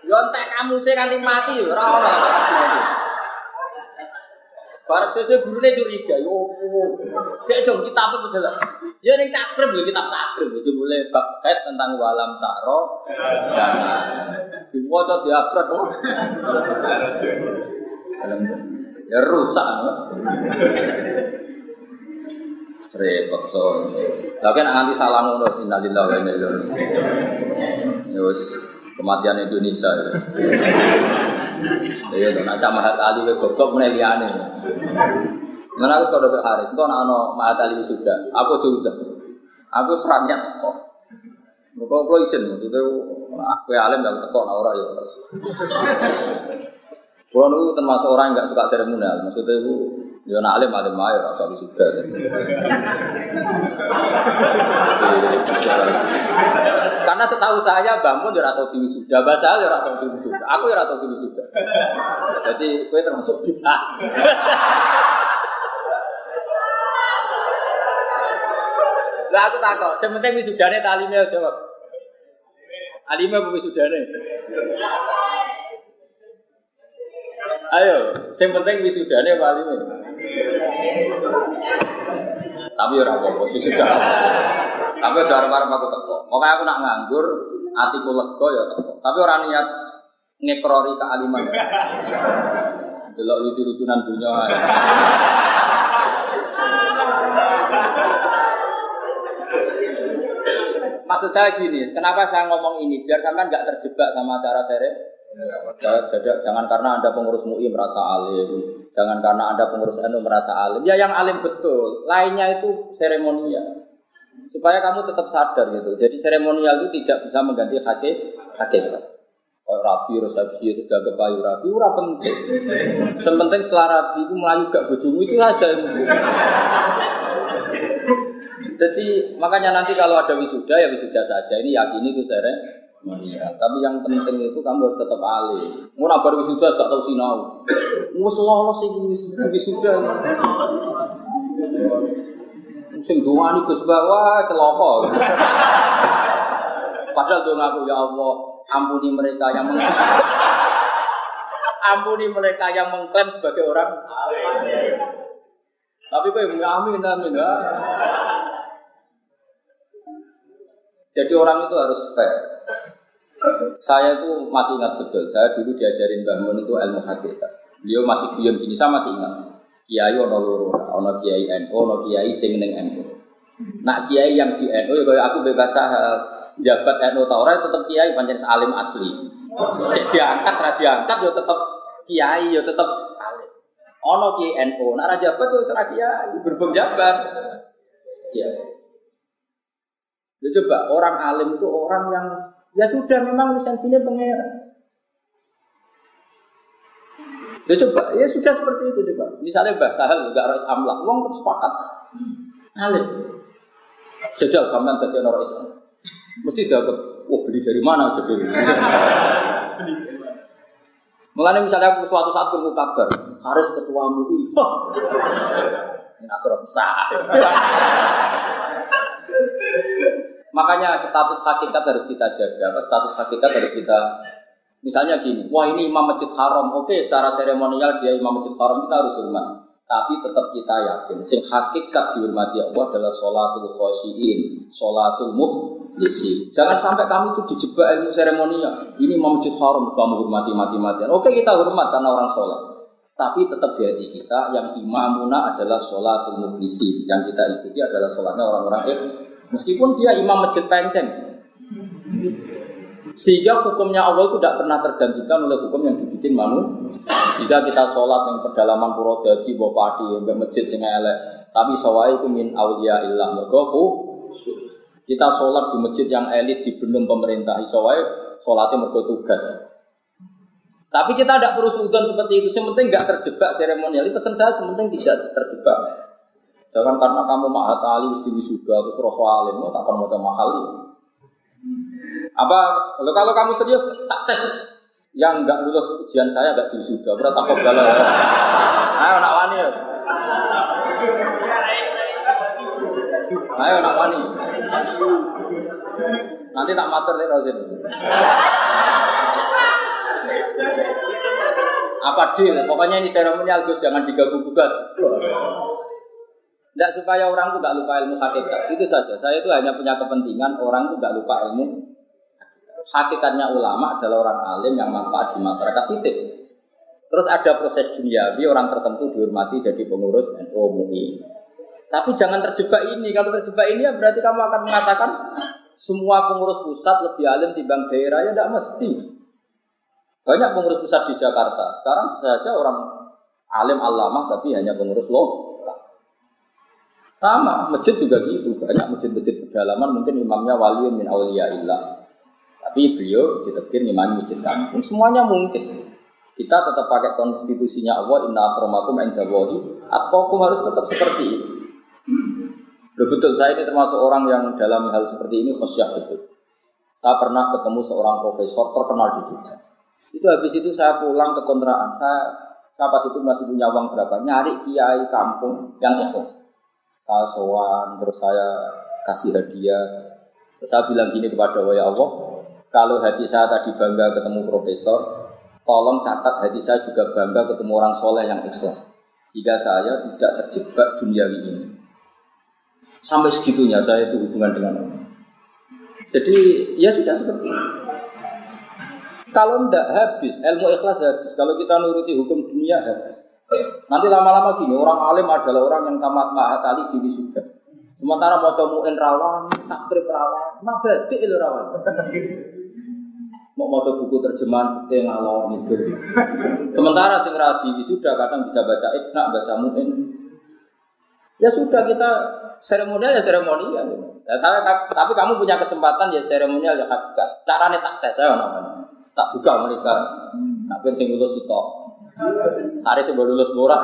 yo entek kamu sih kanthi mati ono Barang sesuai gurunya curiga, yo, cek dong kita apa betul Ya ning takrib lho kitab takrib itu boleh bab tentang walam taro dan diwaca diabrak oh. Ya rusak. Repot so. Lagi nak nganti salah ngono sinalillah wa inna ilaihi Ya wis kematian Indonesia. Iya, tuh nak mahat ali we goblok meneh. Mana aku kalau ke Haris, itu anak anak mahat ali sudah. Aku sudah. Aku serangnya kok. Mereka aku izin, maksudnya aku alim dan tekok nah orang ya. Kalau itu termasuk orang yang nggak suka seremonial, maksudnya itu ya nak alim alim ayo rasa sudah. Karena setahu saya bangun ya atau tinggi sudah, bahasa ya atau tinggi sudah, aku ya atau tinggi sudah. Jadi kue termasuk kita. Lah aku takut, sementing wisudane talimnya jawab. Alime apa wisudane? Ayo, sing penting wisudane apa alime? Tapi ora apa-apa, wisuda. Tapi udah arep-arep aku teko. Pokoke aku nak nganggur, atiku lega ya teko. Tapi ora niat ngekrori kealiman. Delok lucu-lucunan dunia. Maksud saya gini, kenapa saya ngomong ini? Biar sampean nggak terjebak sama cara sere. Jadi, jangan karena anda pengurus MUI merasa alim, jangan karena anda pengurus NU merasa alim. Ya yang alim betul, lainnya itu seremonial. Supaya kamu tetap sadar gitu. Jadi seremonial itu tidak bisa mengganti hakikat. Oh, rapi, resepsi, itu gak kepayu rapi, ura penting. Sementing setelah rapi itu melayu gak bojomu itu aja Jadi makanya nanti kalau ada wisuda ya wisuda saja. Ini yakini itu seremonial. Tapi yang penting itu kamu harus tetap alih. Mau nabar wisuda gak tahu sinau. Mus lolos sih wisuda. Sing dongani Gus Bawa celoko. Padahal dong aku ya Allah, ampuni mereka yang meng ampuni mereka yang mengklaim sebagai orang Tapi kok yang amin amin. Jadi orang itu harus fair. Saya itu masih ingat betul. Saya dulu diajarin bangun itu ilmu hakikat. Beliau masih guyon gini, saya masih ingat. Kiai ono loro, ono kiai NU, ono kiai sing ning NU. Nak kiai yang di NU ya kaya aku bebas jabat NU ta ora tetep kiai pancen alim asli. Jadi diangkat ra diangkat ya tetep kiai ya tetep alim. Ono kiai NU, nak ra jabat ya ora kiai, berbeng jabat. Ya. Ya coba orang alim itu orang yang ya sudah memang lisensinya pangeran. Ya coba, ya sudah seperti itu coba. Misalnya Mbah Sahal juga harus amlak, uang tetap sepakat. Alim. Jajal sampean dadi orang Islam. Mesti dianggap, wah beli dari mana aja beli. Mulanya misalnya aku suatu saat ketemu kabar, harus ketua MUI. Ini asal besar. Makanya status hakikat harus kita jaga. Status hakikat harus kita Misalnya gini, wah ini imam masjid haram, oke secara seremonial dia imam masjid haram kita harus hormat. Tapi tetap kita yakin, sing hakikat dihormati Allah adalah sholatul khosyiin, sholatul muhlisi. Jangan sampai kami itu dijebak ilmu seremonial. Ini imam masjid haram, kamu hormati mati-matian. Oke kita hormat karena orang sholat. Tapi tetap di hati kita yang imamuna adalah sholatul muhlisi. Yang kita ikuti adalah sholatnya orang-orang itu. Meskipun dia imam masjid penceng, sehingga hukumnya Allah itu tidak pernah tergantikan oleh hukum yang dibikin manusia. Jika kita sholat yang pedalaman pura jadi bawa padi, yang masjid sing elek, tapi sawai itu min aulia illah mergoku. Kita sholat di masjid yang elit di benung pemerintah, sawai sholatnya mergo tugas. Tapi kita tidak perlu sudon seperti itu. Yang penting nggak terjebak seremonial. Pesan saya, yang tidak terjebak. Jangan karena kamu mahat ali, mesti wisuda, terus roh alim, tak akan mau mahal. Ya. Apa kalau kalau kamu serius tak tes yang nggak lulus ujian saya nggak sudah berarti takut galau. Saya anak wani. Ya. Ayo anak wani. Nanti tak mater nih Rozin. Apa deal? Pokoknya ini seremonial Gus jangan diganggu gugat. Tidak supaya orang itu tidak lupa ilmu hakikat. Itu saja. Saya itu hanya punya kepentingan orang itu tidak lupa ilmu hakikatnya ulama adalah orang alim yang manfaat di masyarakat titik. Terus ada proses duniawi orang tertentu dihormati jadi pengurus NU MUI. Tapi jangan terjebak ini. Kalau terjebak ini ya berarti kamu akan mengatakan semua pengurus pusat lebih alim dibanding daerah ya tidak mesti. Banyak pengurus pusat di Jakarta. Sekarang saja orang alim alamah tapi hanya pengurus loh. Sama, masjid juga gitu. Banyak masjid-masjid pedalaman mungkin imamnya wali min awliya illah. Tapi beliau ditekir imam masjid kampung. Semuanya mungkin. Kita tetap pakai konstitusinya Allah, inna akramakum indawahi, atqakum harus tetap seperti itu. betul, saya ini termasuk orang yang dalam hal seperti ini khusyah betul. Saya pernah ketemu seorang profesor terkenal di Jogja. Itu habis itu saya pulang ke kontrakan. Saya, saya pas itu masih punya uang berapa? Nyari kiai kampung yang ikhlas. Saya terus saya kasih hadiah. Terus saya bilang gini kepada ya Allah, kalau hati saya tadi bangga ketemu profesor, tolong catat hati saya juga bangga ketemu orang soleh yang ikhlas. Jika saya tidak terjebak dunia ini. Sampai segitunya saya itu hubungan dengan Allah. Jadi ya sudah seperti itu. Kalau tidak habis, ilmu ikhlas habis. Kalau kita nuruti hukum dunia habis. Nanti lama-lama gini, orang alim adalah orang yang tamat mahat ali di sudah. Sementara mau temuin rawan, takdir rawan, mabadi itu rawan. mau mau buku terjemahan fikih ngalor itu. Sementara sing radi sudah kadang bisa baca ikna, baca muin. Ya sudah kita seremonial ya seremonial. Ya, tapi, tapi kamu punya kesempatan ya seremonial ya hakikat. Caranya tak tes saya namanya. Tak buka mulai sekarang. Tapi sing lulus. Hari sebelum lulus murah.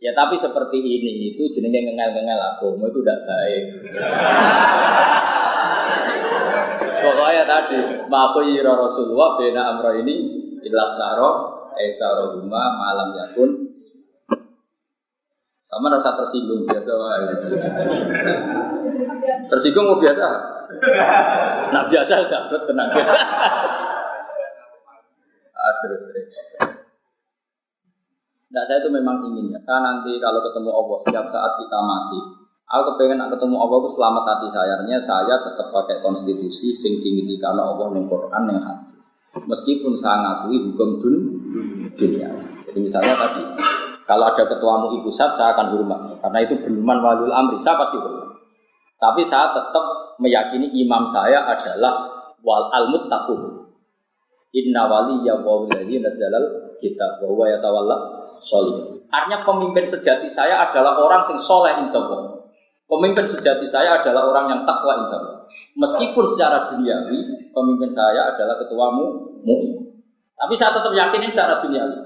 Ya tapi seperti ini itu jenenge ngengel-ngengel agama itu tidak baik. Pokoknya tadi yira Rasulullah bena amro ini ilah karo esaro rumah malam yakun sama rasa tersinggung biasa Tersinggung mau biasa? Nah biasa dapat tenang. Aduh, Nah, saya itu memang ingin ya. Saya nanti kalau ketemu Allah setiap saat kita mati, aku kepengen nak ketemu Allah itu selamat hati saya. Artinya saya tetap pakai konstitusi sing diingini karena Allah yang Quran yang hadis. Meskipun saya ngakui hukum dun, dunia. Jadi misalnya tadi, kalau ada ketuamu ibu pusat saya akan hormat karena itu benuman walul amri saya pasti hormat. Tapi saya tetap meyakini imam saya adalah wal al muttaqun. Inna wali ya wa nazalal kita bahwa ya tawallas solih. Artinya pemimpin sejati saya adalah orang yang soleh indah. Pemimpin sejati saya adalah orang yang takwa indah. Meskipun secara duniawi pemimpin saya adalah ketuamu mu'min. Tapi saya tetap yakin secara duniawi.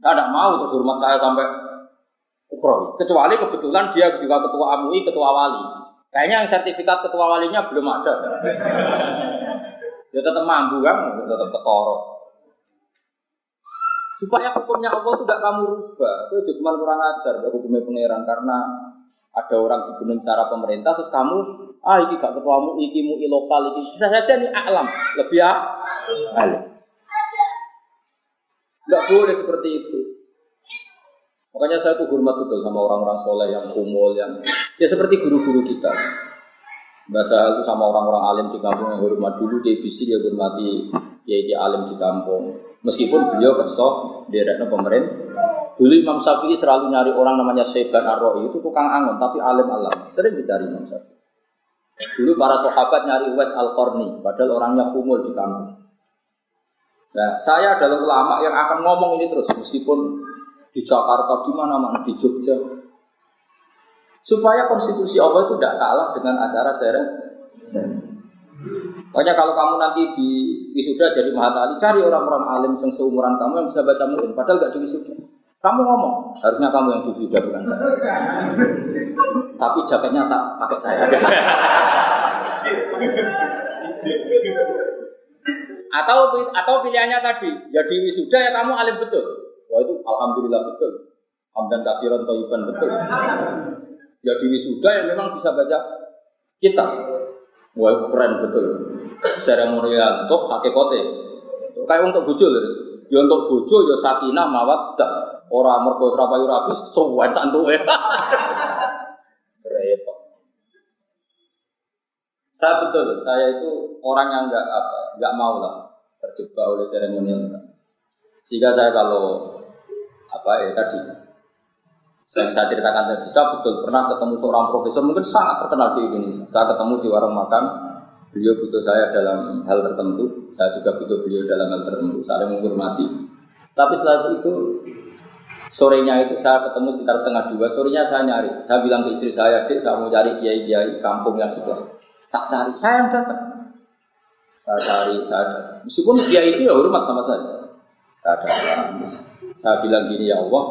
Saya tidak mau terus hormat saya sampai Kecuali kebetulan dia juga ketua MUI, ketua wali. Kayaknya yang sertifikat ketua walinya belum ada. Dia tetap mampu kan, tetap ketorok. Supaya hukumnya Allah tidak kamu rubah. Itu cuma kurang ajar hukumnya pangeran karena ada orang dibunuh secara pemerintah terus kamu ah iki gak ketuamu iki mu lokal iki bisa saja nih alam lebih ah alim. Tidak boleh seperti itu. Makanya saya tuh hormat betul sama orang-orang soleh yang kumul yang ya seperti guru-guru kita. Bahasa itu sama orang-orang alim di kampung yang hormat dulu dia bisa dia hormati ya dia alim di kampung. Meskipun beliau kerso di daerah pemerintah. Dulu Imam Syafi'i selalu nyari orang namanya Syaiban ar itu tukang angon tapi alim alam. Sering dicari Imam Syafi'i. Dulu para sahabat nyari Wes Al-Qarni, padahal orangnya kumul di kampung. Nah, saya adalah ulama yang akan ngomong ini terus, meskipun di Jakarta, di mana-mana, di Jogja. Supaya konstitusi Allah itu tidak kalah dengan acara seret. Pokoknya kalau kamu nanti di wisuda jadi mahatali, cari orang-orang alim yang seumuran kamu yang bisa baca murid, padahal gak di wisuda. Kamu ngomong, harusnya kamu yang di wisuda bukan saya. Tapi jaketnya tak pakai saya. atau atau pilihannya tadi, ya di wisuda ya kamu alim betul. Alhamdulillah betul. Hamdan kasiran toiban betul. Ya di wisuda yang memang bisa baca kitab. Wah keren betul. Seremonial untuk pakai kote. Kayak untuk bujo loh. Ya untuk bujo ya sakinah mawaddah. Orang mergo rapayu rabis sowan santuwe. Repot. Saya betul, saya itu orang yang nggak apa, nggak mau lah terjebak oleh seremonial. Sehingga saya kalau apa ya tadi yang saya ceritakan tadi, saya betul pernah ketemu seorang profesor mungkin sangat terkenal di Indonesia. Saya ketemu di warung makan, beliau butuh saya dalam hal tertentu, saya juga butuh beliau dalam hal tertentu, saling menghormati. Tapi setelah itu sorenya itu saya ketemu sekitar setengah dua, sorenya saya nyari. Saya bilang ke istri saya, dek saya mau cari kiai-kiai kampung yang itu. Tak cari, saya yang datang. Saya cari, saya datang. Meskipun kiai itu ya hormat sama saya. Saya datang. Saya bilang gini ya Allah,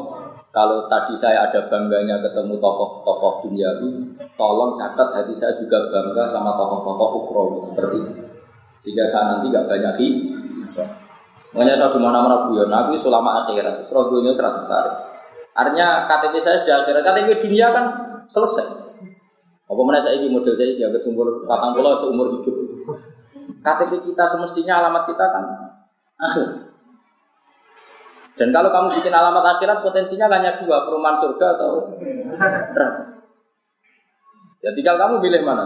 kalau tadi saya ada bangganya ketemu tokoh-tokoh duniawi, tolong catat hati saya juga bangga sama tokoh-tokoh ukhrawi seperti ini. Sehingga saya nanti gak banyak di Makanya saya mana-mana buyon, aku selama akhirat, serogonya serat tarik. Artinya KTP saya sudah akhirat, KTP dunia kan selesai. Apa mana saya ini model saya ini agak sumber patang pulau seumur hidup. KTP kita semestinya alamat kita kan. Dan kalau kamu bikin alamat akhirat potensinya hanya dua, perumahan surga atau neraka. Ya tinggal kamu pilih mana.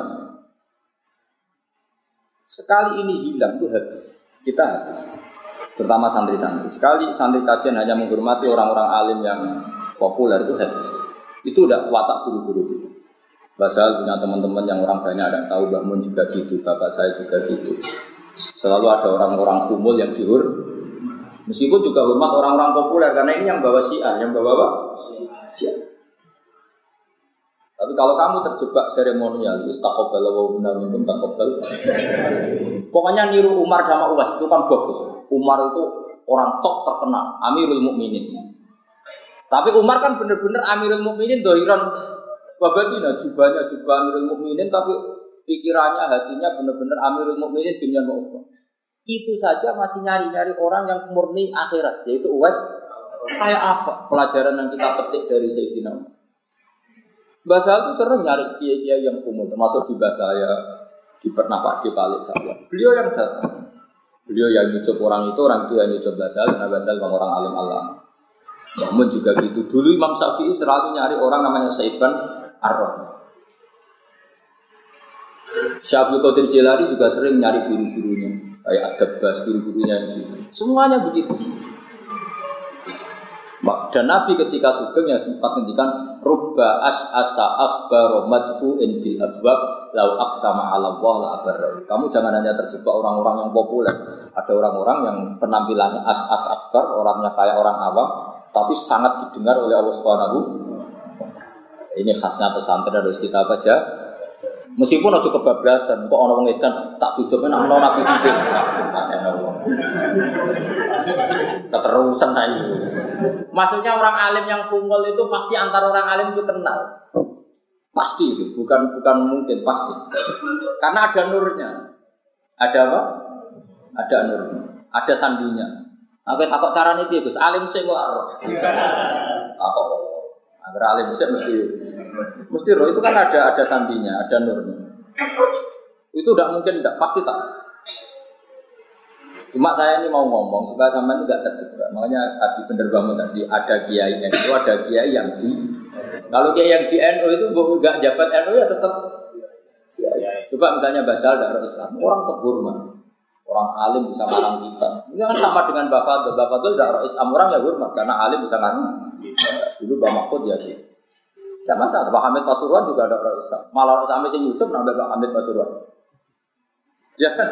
Sekali ini hilang itu habis. Kita habis. Terutama santri-santri. Sekali santri kajian hanya menghormati orang-orang alim yang populer itu habis. Itu udah watak guru-guru itu. Basal punya teman-teman yang orang banyak ada tahu Mbak Mun juga gitu, bapak saya juga gitu. Selalu ada orang-orang kumul yang dihur, Meskipun juga hormat orang-orang populer karena ini yang bawa syiar, yang bawa apa? Tapi kalau kamu terjebak seremonial, istakobal wa benar minkum takobal. Pokoknya niru Umar sama Uwais itu kan bagus. Umar itu orang top terkenal, Amirul Mukminin. Tapi Umar kan benar-benar Amirul Mukminin dohiran babatina jubahnya jubah Amirul Mukminin tapi pikirannya hatinya benar-benar Amirul Mukminin dunia mau itu saja masih nyari-nyari orang yang murni akhirat, yaitu Uwais kayak apa pelajaran yang kita petik dari Sayyidina Umar. Bahasa itu sering nyari kiai-kiai yang umum, termasuk di bahasa saya, di pernah Pak di Palik saya. Beliau yang datang. Beliau yang nyucup orang itu, orang itu yang nyucup bahasa, karena bahasa bang orang alim alam. Namun juga gitu. Dulu Imam Syafi'i selalu nyari orang namanya Saiban Ar-Rahman. Syabul Qadir Jilani juga sering nyari guru-gurunya kayak ada bas guru-gurunya gitu. Semuanya begitu. Dan Nabi ketika sugeng yang sempat ngendikan rubba as asa akbar madfu bil abwab lau aksama ala Allah la Kamu jangan hanya terjebak orang-orang yang populer. Ada orang-orang yang penampilannya as as akbar, orangnya kayak orang awam, tapi sangat didengar oleh Allah Subhanahu. Ini khasnya pesantren harus kita baca Meskipun aja kebablasan, kok orang wong edan tak tujuh kan ana nabi sithik. Keterusan aja. Maksudnya orang alim yang kumpul itu pasti antara orang alim itu kenal. Pasti itu, bukan bukan mungkin pasti. Karena ada nurnya. Ada apa? Ada nurnya. Ada sandinya. Aku takut carane piye Gus? Alim sih ora. Takut. Agar alim sih mesti mesti roh itu kan ada ada sandinya, ada nurnya. Itu tidak mungkin tidak pasti tak. Cuma saya ini mau ngomong supaya sampean tidak terjebak. Makanya tadi bener banget tadi ada kiai NU, ada kiai yang di kalau kiai yang di NU itu nggak jabat NU ya tetap Coba misalnya basal dari Islam, orang terhormat. Orang alim bisa ngarang kita. Ini kan sama dengan Bapak. Bapak Fadl tidak Islam orang ya hormat karena alim bisa ngarang. Dulu Bapak Mahfud ya gitu. Ya masa Pak Hamid Pasuruan juga ada orang Islam. Malah orang Islam yang YouTube nambah Pak Hamid Pasuruan. Ya kan?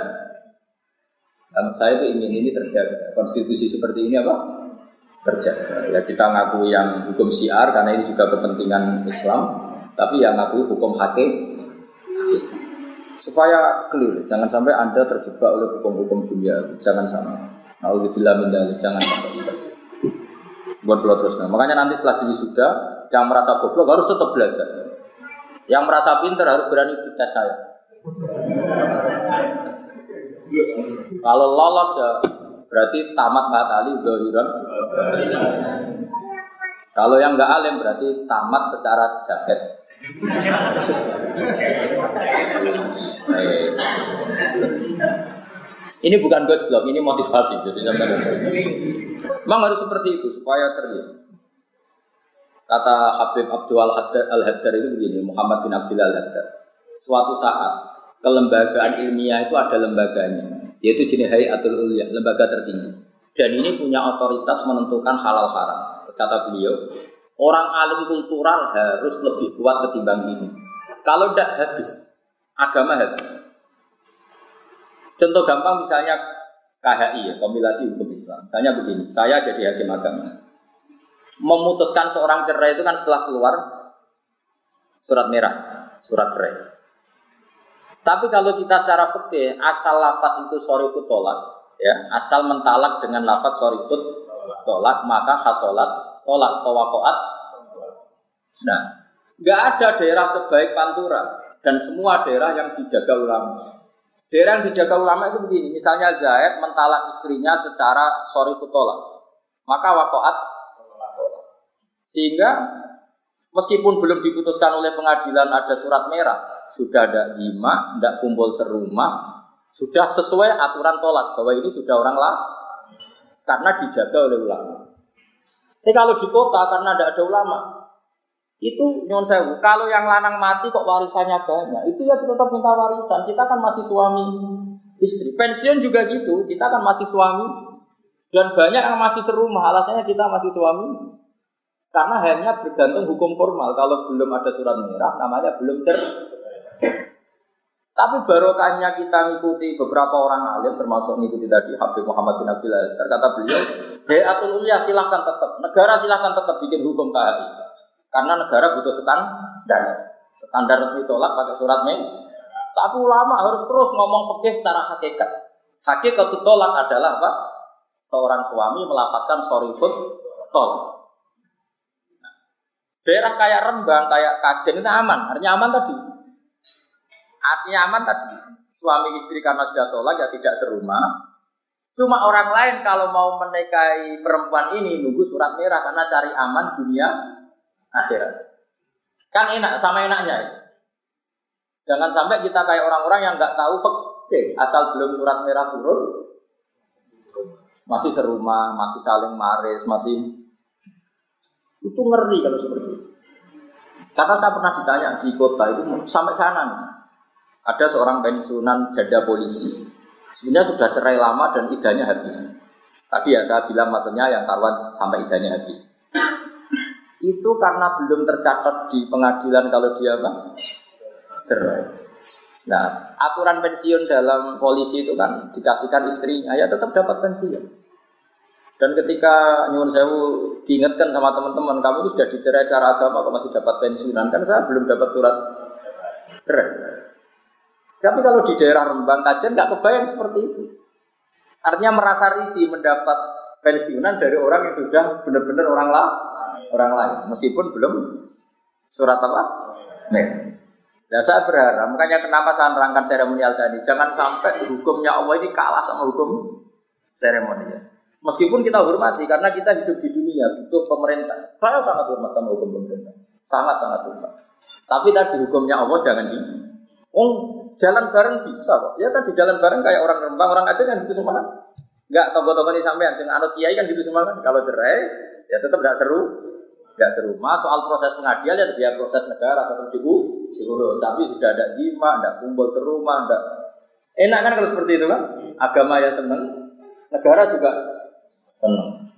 Dan saya itu ingin ini terjaga. Konstitusi seperti ini apa? Terjaga. Ya kita ngaku yang hukum syiar karena ini juga kepentingan Islam. Tapi yang ngaku hukum hakim supaya clear jangan sampai anda terjebak oleh hukum-hukum dunia jangan sama mendali jangan sampai buat pulau terus makanya nanti setelah ini sudah yang merasa goblok harus tetap belajar. Yang merasa pinter harus berani dites saya. Kalau lolos ya berarti tamat batali dohiran kalau yang nggak alim berarti tamat secara jaket ini bukan gojlok, ini motivasi. Jadi memang harus seperti itu supaya serius. Kata Habib Abdul Al-Haddar itu begini, Muhammad bin Abdul Al-Haddar. Suatu saat kelembagaan ilmiah itu ada lembaganya, yaitu jenis Hayatul Ulia, lembaga tertinggi. Dan ini punya otoritas menentukan halal haram. Terus kata beliau, Orang alim kultural harus lebih kuat ketimbang ini. Kalau tidak habis, agama habis. Contoh gampang misalnya KHI ya, kompilasi hukum Islam. Misalnya begini, saya jadi hakim agama. Memutuskan seorang cerai itu kan setelah keluar surat merah, surat cerai. Tapi kalau kita secara fikih asal lafat itu sorry tolak, ya asal mentalak dengan lafat sorry tolak maka hasolat tolak tawakoat. Nah, nggak ada daerah sebaik Pantura dan semua daerah yang dijaga ulama. Daerah yang dijaga ulama itu begini, misalnya Zaid mentalak istrinya secara sorry tolak, maka wakoat sehingga meskipun belum diputuskan oleh pengadilan ada surat merah, sudah ada lima, tidak kumpul serumah, sudah sesuai aturan tolak bahwa ini sudah orang lah karena dijaga oleh ulama. Tapi kalau di kota karena tidak ada ulama, itu nyon sewu. Kalau yang lanang mati kok warisannya banyak, itu ya tetap minta warisan. Kita kan masih suami istri. Pensiun juga gitu, kita kan masih suami. Dan banyak yang masih serumah, alasannya kita masih suami. Karena hanya bergantung hukum formal. Kalau belum ada surat merah, namanya belum cer. Tapi barokahnya kita mengikuti beberapa orang alim, termasuk mengikuti tadi Habib Muhammad bin Abdullah. Terkata beliau, Hayatul Ulia silahkan tetap, negara silahkan tetap bikin hukum KHI. Karena negara butuh standar. Standar resmi tolak pakai surat main. Tapi ulama harus terus ngomong fikih secara hakikat. Hakikat tolak adalah apa? Seorang suami melapatkan sorry food tolak. Daerah kayak Rembang, kayak Kajen itu aman, artinya aman tadi. Artinya aman tadi. Suami istri karena sudah tolak ya tidak serumah. Cuma orang lain kalau mau menikahi perempuan ini nunggu surat merah karena cari aman dunia akhirat. Kan enak sama enaknya. Ya. Jangan sampai kita kayak orang-orang yang nggak tahu oke asal belum surat merah turun masih serumah, masih saling maris, masih itu ngeri kalau seperti itu. Karena saya pernah ditanya di kota itu sampai sana nih. Ada seorang pensiunan janda polisi. Sebenarnya sudah cerai lama dan idahnya habis. Tadi ya saya bilang maksudnya yang karuan sampai idahnya habis. Itu karena belum tercatat di pengadilan kalau dia apa? Cerai. Nah, aturan pensiun dalam polisi itu kan dikasihkan istrinya ya tetap dapat pensiun. Dan ketika nyuwun sewu diingatkan sama teman-teman, kamu itu sudah dicerai secara agama, kok masih dapat pensiunan? Kan saya belum dapat surat cerai. Tapi kalau di daerah Rembang Kajen nggak kebayang seperti itu. Artinya merasa risih mendapat pensiunan dari orang yang sudah benar-benar orang lah, orang lain, meskipun belum surat apa? Nih. Nah, saya berharap, makanya kenapa saya nerangkan seremonial tadi, jangan sampai hukumnya Allah ini kalah sama hukum seremonial. Meskipun kita hormati karena kita hidup di dunia, butuh pemerintah. Saya sangat hormat sama hukum pemerintah. Sangat sangat hormat. Tapi tadi hukumnya Allah jangan di Oh, jalan bareng bisa kok. Ya tadi jalan bareng kayak orang Rembang, orang Aceh kan gitu semua. Enggak tonggo-tonggo ini sampean sing anut kiai kan gitu semua kan. Kalau cerai ya tetap tidak seru. Tidak seru. Mas soal proses pengadilan ya biar proses negara tetap diurus. Tapi sudah ada jima, tidak kumpul ke rumah, tidak Enak kan kalau seperti itu kan? Agama ya seneng, negara juga seneng.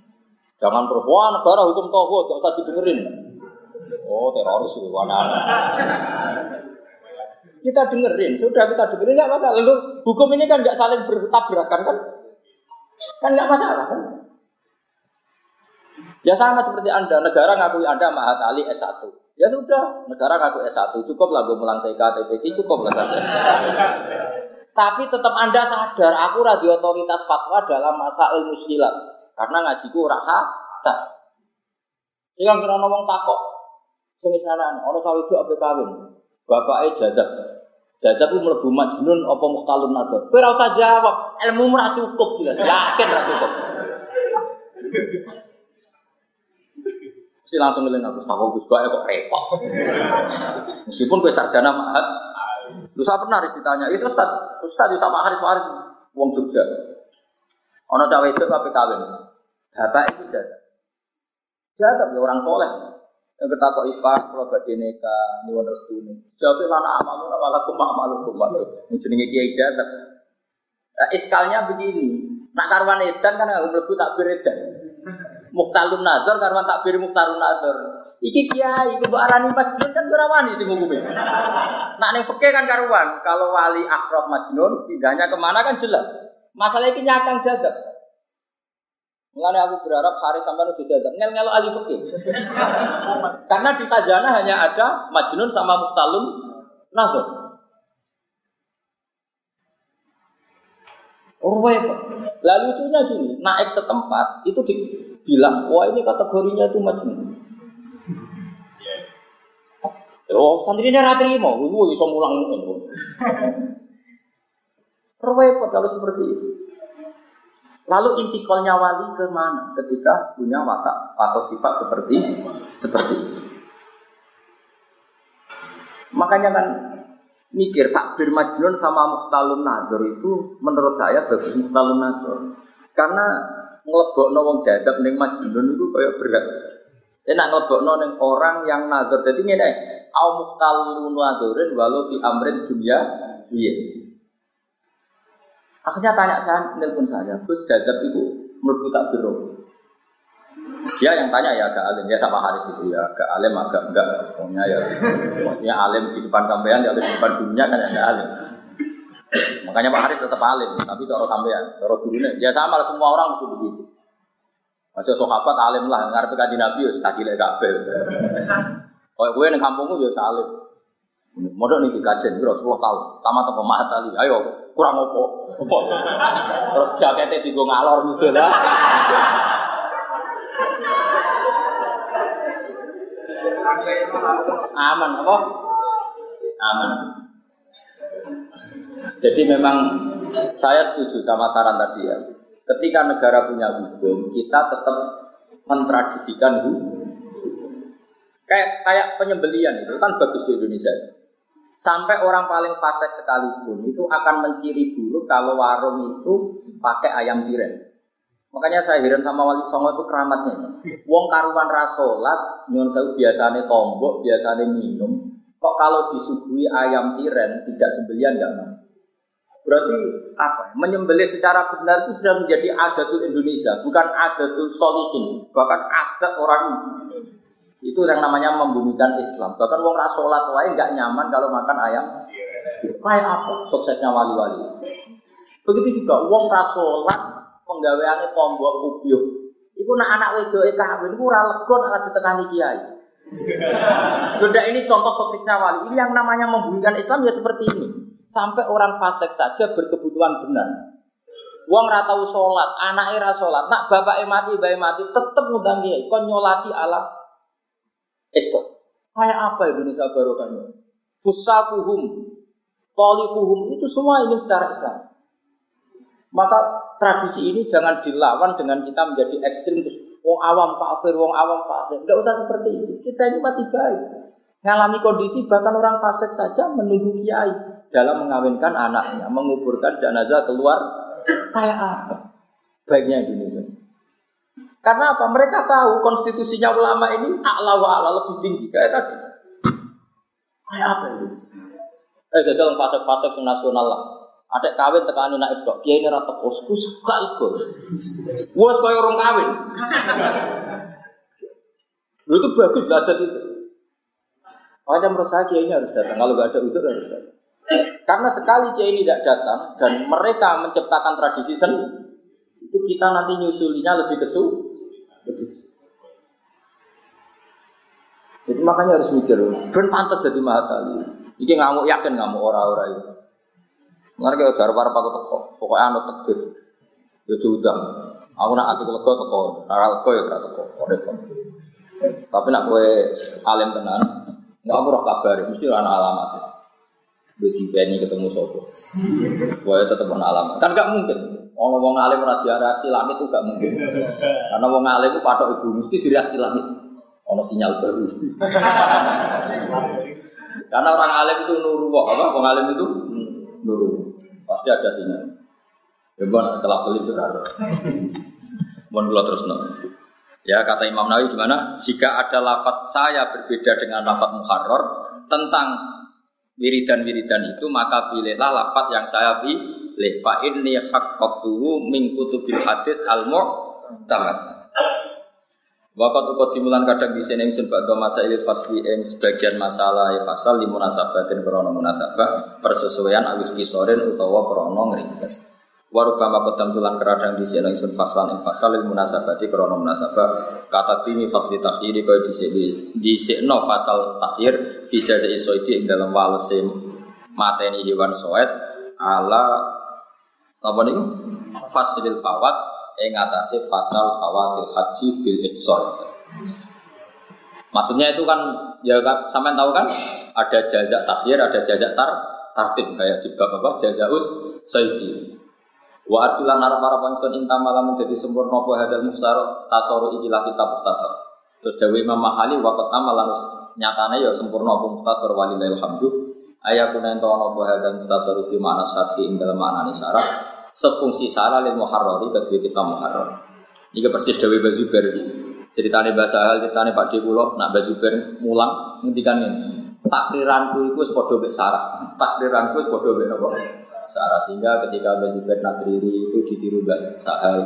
Jangan wah negara hukum tauhid, gak usah didengerin. Oh teroris itu, mana? Kita dengerin, sudah kita dengerin nggak masalah. Lalu hukum ini kan nggak saling bertabrakan kan? Kan nggak masalah kan? Ya sama seperti Anda, negara ngakui Anda Mahat Ali S1. Ya sudah, negara ngaku S1, cukup lah gue melang TK, TPK, cukup lah. Tapi tetap Anda sadar, aku radio otoritas fatwa dalam masa ilmu silat. Karena ngajiku ora tak. Sing kira ngomong takok. Sing sana ana cawe itu ape kawin. Bapake jadat. Jadat ku mlebu majnun apa muhtalun nador. Kowe ora usah jawab, ilmu ora cukup jelas. Yakin ora cukup. Si langsung ngeling aku, sama Gus kok repot. Meskipun gue sarjana mahat, Lu saya pernah harus ditanya, itu iya, Ustaz, Ustaz itu sama Haris Haris, uang Jogja. Ono cawe itu tapi kawin. Bapak itu jaga. Jaga ya orang soleh. Yang kita kok ipa, kalau gak dineka, nyuwun restu ini. Jawabnya lana amalu, awalakum amalukum. Jenenge kiai jaga. Nah, iskalnya begini, nak karwan edan kan nggak melebu tak beredan. Muhtalun nazar karwan tak beri muhtalun nazar. Iki kiai, mbok arani majnun kan ora wani sing hukume. Nak ning fikih kan karuan, kalau wali akrab majnun pindahnya ke mana kan jelas. Masalah ini nyakang jagat. Mulanya aku berharap hari sampai udah jagat. Ngel ngel fikih. Karena di khazanah hanya ada majnun sama mustalun nazar. Oh, Lalu itunya gini, naik setempat itu dibilang, wah ini kategorinya itu majnun. Oh, santri ini ratri mau, ibu bisa mulang ini. Repot kalau seperti itu. Lalu intikolnya wali ke mana ketika punya watak atau sifat seperti seperti. Makanya kan mikir takbir majnun sama muhtalun nazar itu menurut saya bagus muhtalun nazar. Karena ngelebok nawang jadab ning majnun itu kayak berat. Dia nak ngelebok ning orang yang nazar. Jadi ini au muhtalun nadorin walau fi amrin dunia iya akhirnya tanya saya nelpon saya terus jadab itu menurut tak biru dia yang tanya ya agak alim. Ya sama Haris itu ya agak alim agak enggak. Pokoknya ya maksudnya alim di depan sampean di depan dunia kan agak alim. Makanya Pak Haris tetap alim tapi cara sampean cara gurunya. Ya sama lah semua orang mesti begitu. Masih sahabat alim lah ngarep kaji nabi ya kaji lek kabel Kayak gue nih kampungmu ya salim. Modal nih dikajen, 10 tahun. Tamat apa mahat tali, ayo kurang opo. Opo. Terus jaketnya digo ngalor gitu lah. Aman apa? Aman. Jadi memang saya setuju sama saran tadi ya. Ketika negara punya hukum, kita tetap mentradisikan hukum. Kayak kayak penyembelian itu kan bagus di Indonesia. Sampai orang paling fasik sekalipun itu akan menciri buruk kalau warung itu pakai ayam tiren. Makanya saya heran sama Wali Songo itu keramatnya. Wong karuan rasolat, nyon saya biasanya tombok, biasanya minum. Kok kalau disuguhi ayam tiren tidak sembelian nggak mau? Berarti apa? Menyembelih secara benar itu sudah menjadi adatul Indonesia, bukan adatul solihin, bahkan adat orang itu yang namanya membumikan Islam. Bahkan wong rasolat lain nggak nyaman kalau makan ayam. Kayak apa suksesnya wali-wali? Begitu juga wong rasolat penggaweannya tombok kubyuh. Iku nak anak wedoke kawin iku ora lega nek ditekani kiai. Sudah ini contoh suksesnya wali. Ini yang namanya membumikan Islam ya seperti ini. Sampai orang fasik saja berkebutuhan benar. Wong ora tau salat, anake ra salat, nak bapake mati, bae mati, tetep ngundang kiai kon nyolati ala Islam. Kayak apa Indonesia barokahnya? Fusakuhum, tolikuhum itu semua ini secara Islam. Maka tradisi ini jangan dilawan dengan kita menjadi ekstrim terus wong awam kafir, wong awam fasik. Tidak usah seperti itu. Kita ini masih baik. Ngalami kondisi bahkan orang fasik saja menunggu kiai dalam mengawinkan anaknya, menguburkan jenazah keluar kayak apa? Baiknya Indonesia. Karena apa? Mereka tahu konstitusinya ulama ini a'la wa a'la lebih tinggi kayak tadi. Kayak apa itu? Eh, jajal fase-fase nasional lah. Ada kawin tekan anak itu, dia ini rata posku suka itu. Gue suka orang kawin. Lu itu bagus belajar itu. Makanya menurut saya kiai ini harus datang. Kalau nggak ada udur harus datang. Karena sekali kiai ini tidak datang dan mereka menciptakan tradisi sendiri, itu kita nanti nyusulinya lebih kesu. Jadi makanya harus mikir, ben pantas jadi mahatali. Iki ngamuk yakin ngamuk ora-ora itu. Mereka kalau jar para pakai teko, pokoknya anu tekdir. Ya diundang. Aku nak ati lega teko, ora lega ya ora teko. Tapi nak kowe alim tenan, enggak ora kabar, mesti ana alamat. Gue dibeni ketemu sopo. Gue tetap ana alamat. Kan gak mungkin. Orang wong alim ora direaksi langit itu gak mungkin. Karena wong alim itu patok ibu mesti direaksi langit. Ono sinyal baru. Karena orang alim itu nuru kok, apa? Wong alim itu nuru. Pasti ada sinyal. Ya bon, kelap kelip berarti. Mohon kula terus no. Ya kata Imam Nawawi gimana? Jika ada lafat saya berbeda dengan lafat muharrar tentang wiridan-wiridan itu maka pilihlah lafat yang saya pilih. Fa inni haqqatuhu min kutubil hadis al mu'tamad. Wakat ukot dimulan kadang di sini ingsun bakdo masa ilit fasli ing sebagian masalah ya fasal di munasabatin krono munasabah persesuaian alif kisorin utawa krono ngringkes. Waruba makot tamtulan kadang di sini ingsun faslan ing fasal il munasabati krono munasabah kata timi fasli takhiri kau di sini di sini fasal takhir fi jazai soiti ing dalam walese mateni hewan soet ala apa nih fasilil fawat ing atase pasal fawatil haji bil iksor. Maksudnya itu kan ya kan sampean tahu kan ada jazak takhir, ada jazak tar tartib kayak di bab apa jazaus sayyidi. Wa atulan arab arab ingsun inta malam jadi sempurna apa hadal musar tasaru ikilah kitab mustasar. Terus Dewi Imam Mahali wa qatama lanus nyatane ya sempurna apa mustasar walillahil hamdu. Ayakuna ento ana hadal mustasar fi makna syarhi ing dalam makna syarah sefungsi salah lil muharrari kedua kita muharrar. Ini persis Dewi Bazuber. Ceritanya bahasa hal ceritanya Pak Dekulo nak Bazuber mulang ngendikan ini. Takriranku itu sepodo bek sarah. Takriranku sepodo bek nopo sarah. Sehingga ketika Bazuber nakriri itu ditiru Mbak Sahal.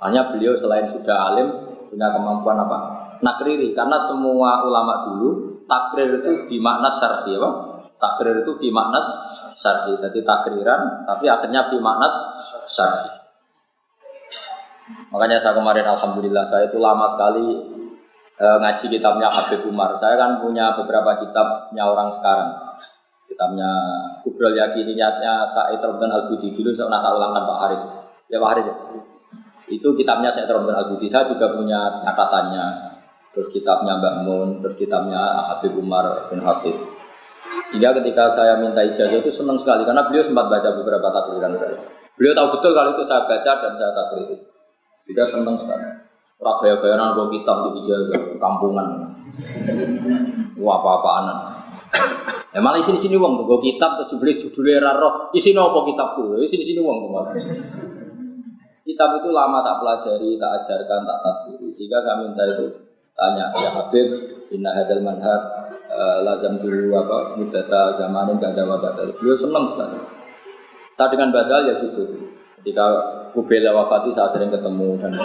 Hanya beliau selain sudah alim punya kemampuan apa? Nakriri karena semua ulama dulu takrir itu dimakna syarfi apa? Takrir itu fi maknas syarfi jadi takriran tapi akhirnya fi maknas syar'i. Makanya saya kemarin alhamdulillah saya itu lama sekali e, ngaji kitabnya Habib Umar. Saya kan punya beberapa kitabnya orang sekarang. Kitabnya Kubrol niatnya Said Robdan Al Budi dulu saya pernah ulangkan Pak Haris. Ya Pak Haris ya. Itu kitabnya Said Robdan Al Budi. Saya juga punya catatannya. Terus kitabnya Mbak Mun, terus kitabnya Habib Umar bin Habib. Sehingga ketika saya minta ijazah itu senang sekali karena beliau sempat baca beberapa takliran saya. Beliau tahu betul kalau itu saya baca dan saya tak kritik. Sehingga senang sekali. Gaya nang bawa kitab di ijazah kampungan. Wah apa-apaan. Ya malah sini sini uang tuh, gue kitab tuh beli judulnya raro, isi nopo kitabku, isi sini sini uang tuh Kitab itu lama tak pelajari, tak ajarkan, tak tadbiri. Sehingga saya minta itu tanya, ya Habib, inna hadal manhad, uh, lazam dulu apa, mudata zamanin gak ada wadata. Beliau senang sekali. Saya dengan Basal ya gitu. Ketika Kubela wafati saya sering ketemu dan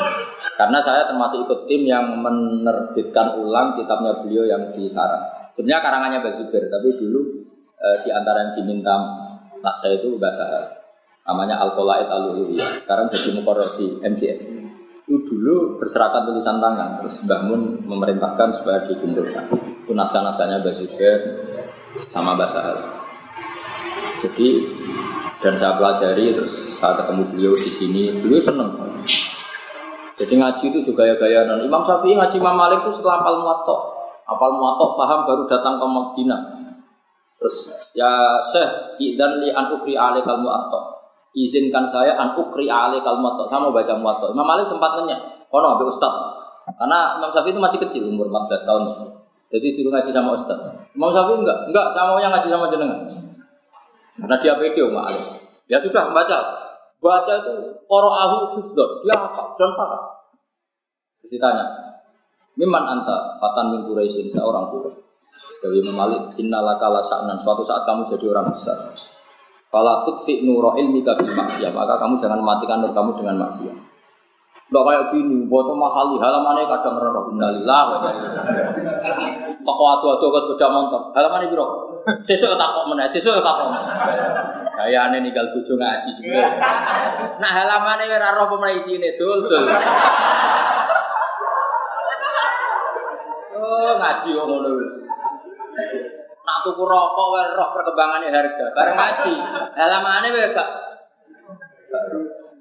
karena saya termasuk ikut tim yang menerbitkan ulang kitabnya beliau yang di Sarang. Sebenarnya karangannya Basubir, tapi dulu e, di antara yang diminta nasa itu bahasa namanya Al-Qolaid al Sekarang jadi mukoror di MTS. Itu dulu berserakan tulisan tangan, terus Mbah Mun memerintahkan supaya dikumpulkan. Itu naskah-naskahnya Basubir sama bahasa Jadi dan saya pelajari terus saya ketemu beliau di sini beliau seneng jadi ngaji itu juga ya gaya dan Imam Syafi'i ngaji Imam Malik itu setelah apal muatok apal muatok paham baru datang ke Madinah terus ya Syekh idan li an ukri alaikal izinkan saya an ukri kalmoto. Saya mau baca muwatta. Imam Malik sempat nanya, kono ambil ustad. Karena Imam Syafi'i itu masih kecil, umur 14 tahun. Jadi dulu ngaji sama ustad. Imam Syafi'i enggak, enggak, saya mau yang ngaji sama jenengan. Karena dia pede Umar Ali. Ya sudah baca. Baca itu ahu hufdon. Dia apa? Dan fakar. Terus ditanya, Miman anta fatan min Quraisyin seorang Quraisy. Dari Imam Malik, innalaka sa'nan suatu saat kamu jadi orang besar. Fala tutfi nuro ilmi bil maksiat, maka kamu jangan matikan nur kamu dengan maksiat. Enggak kayak gini, buat mahali halamannya kadang roh innalillah wa Toko atu-atu ke sepeda motor, halamannya biro. Sesuk tak kok meneh, sesuk tak kok. Kayane ninggal bojo ngaji juga. Nah halamane ora roh pemene isine dul-dul. Oh, ngaji kok ngono. Nak tuku rokok wae roh perkembangannya harga. Bareng ngaji, halamane wae gak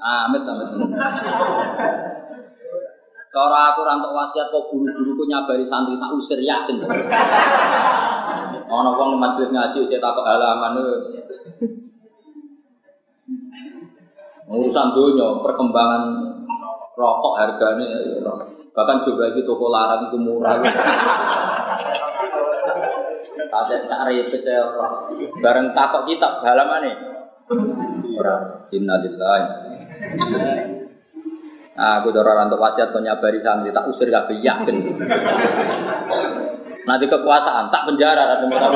Amit amit. Cara aku rantuk wasiat kok guru-guruku nyabari santri tak usir yakin. Ono wong majelis ngaji cetak kok halaman urusan dunia perkembangan rokok harganya bahkan juga itu toko larang itu murah ada sari pesel bareng takok kitab halaman nih Innalillah Aku dorong untuk wasiat kau nyabari santri tak usir gak yakin. Nanti kekuasaan tak penjara dan mau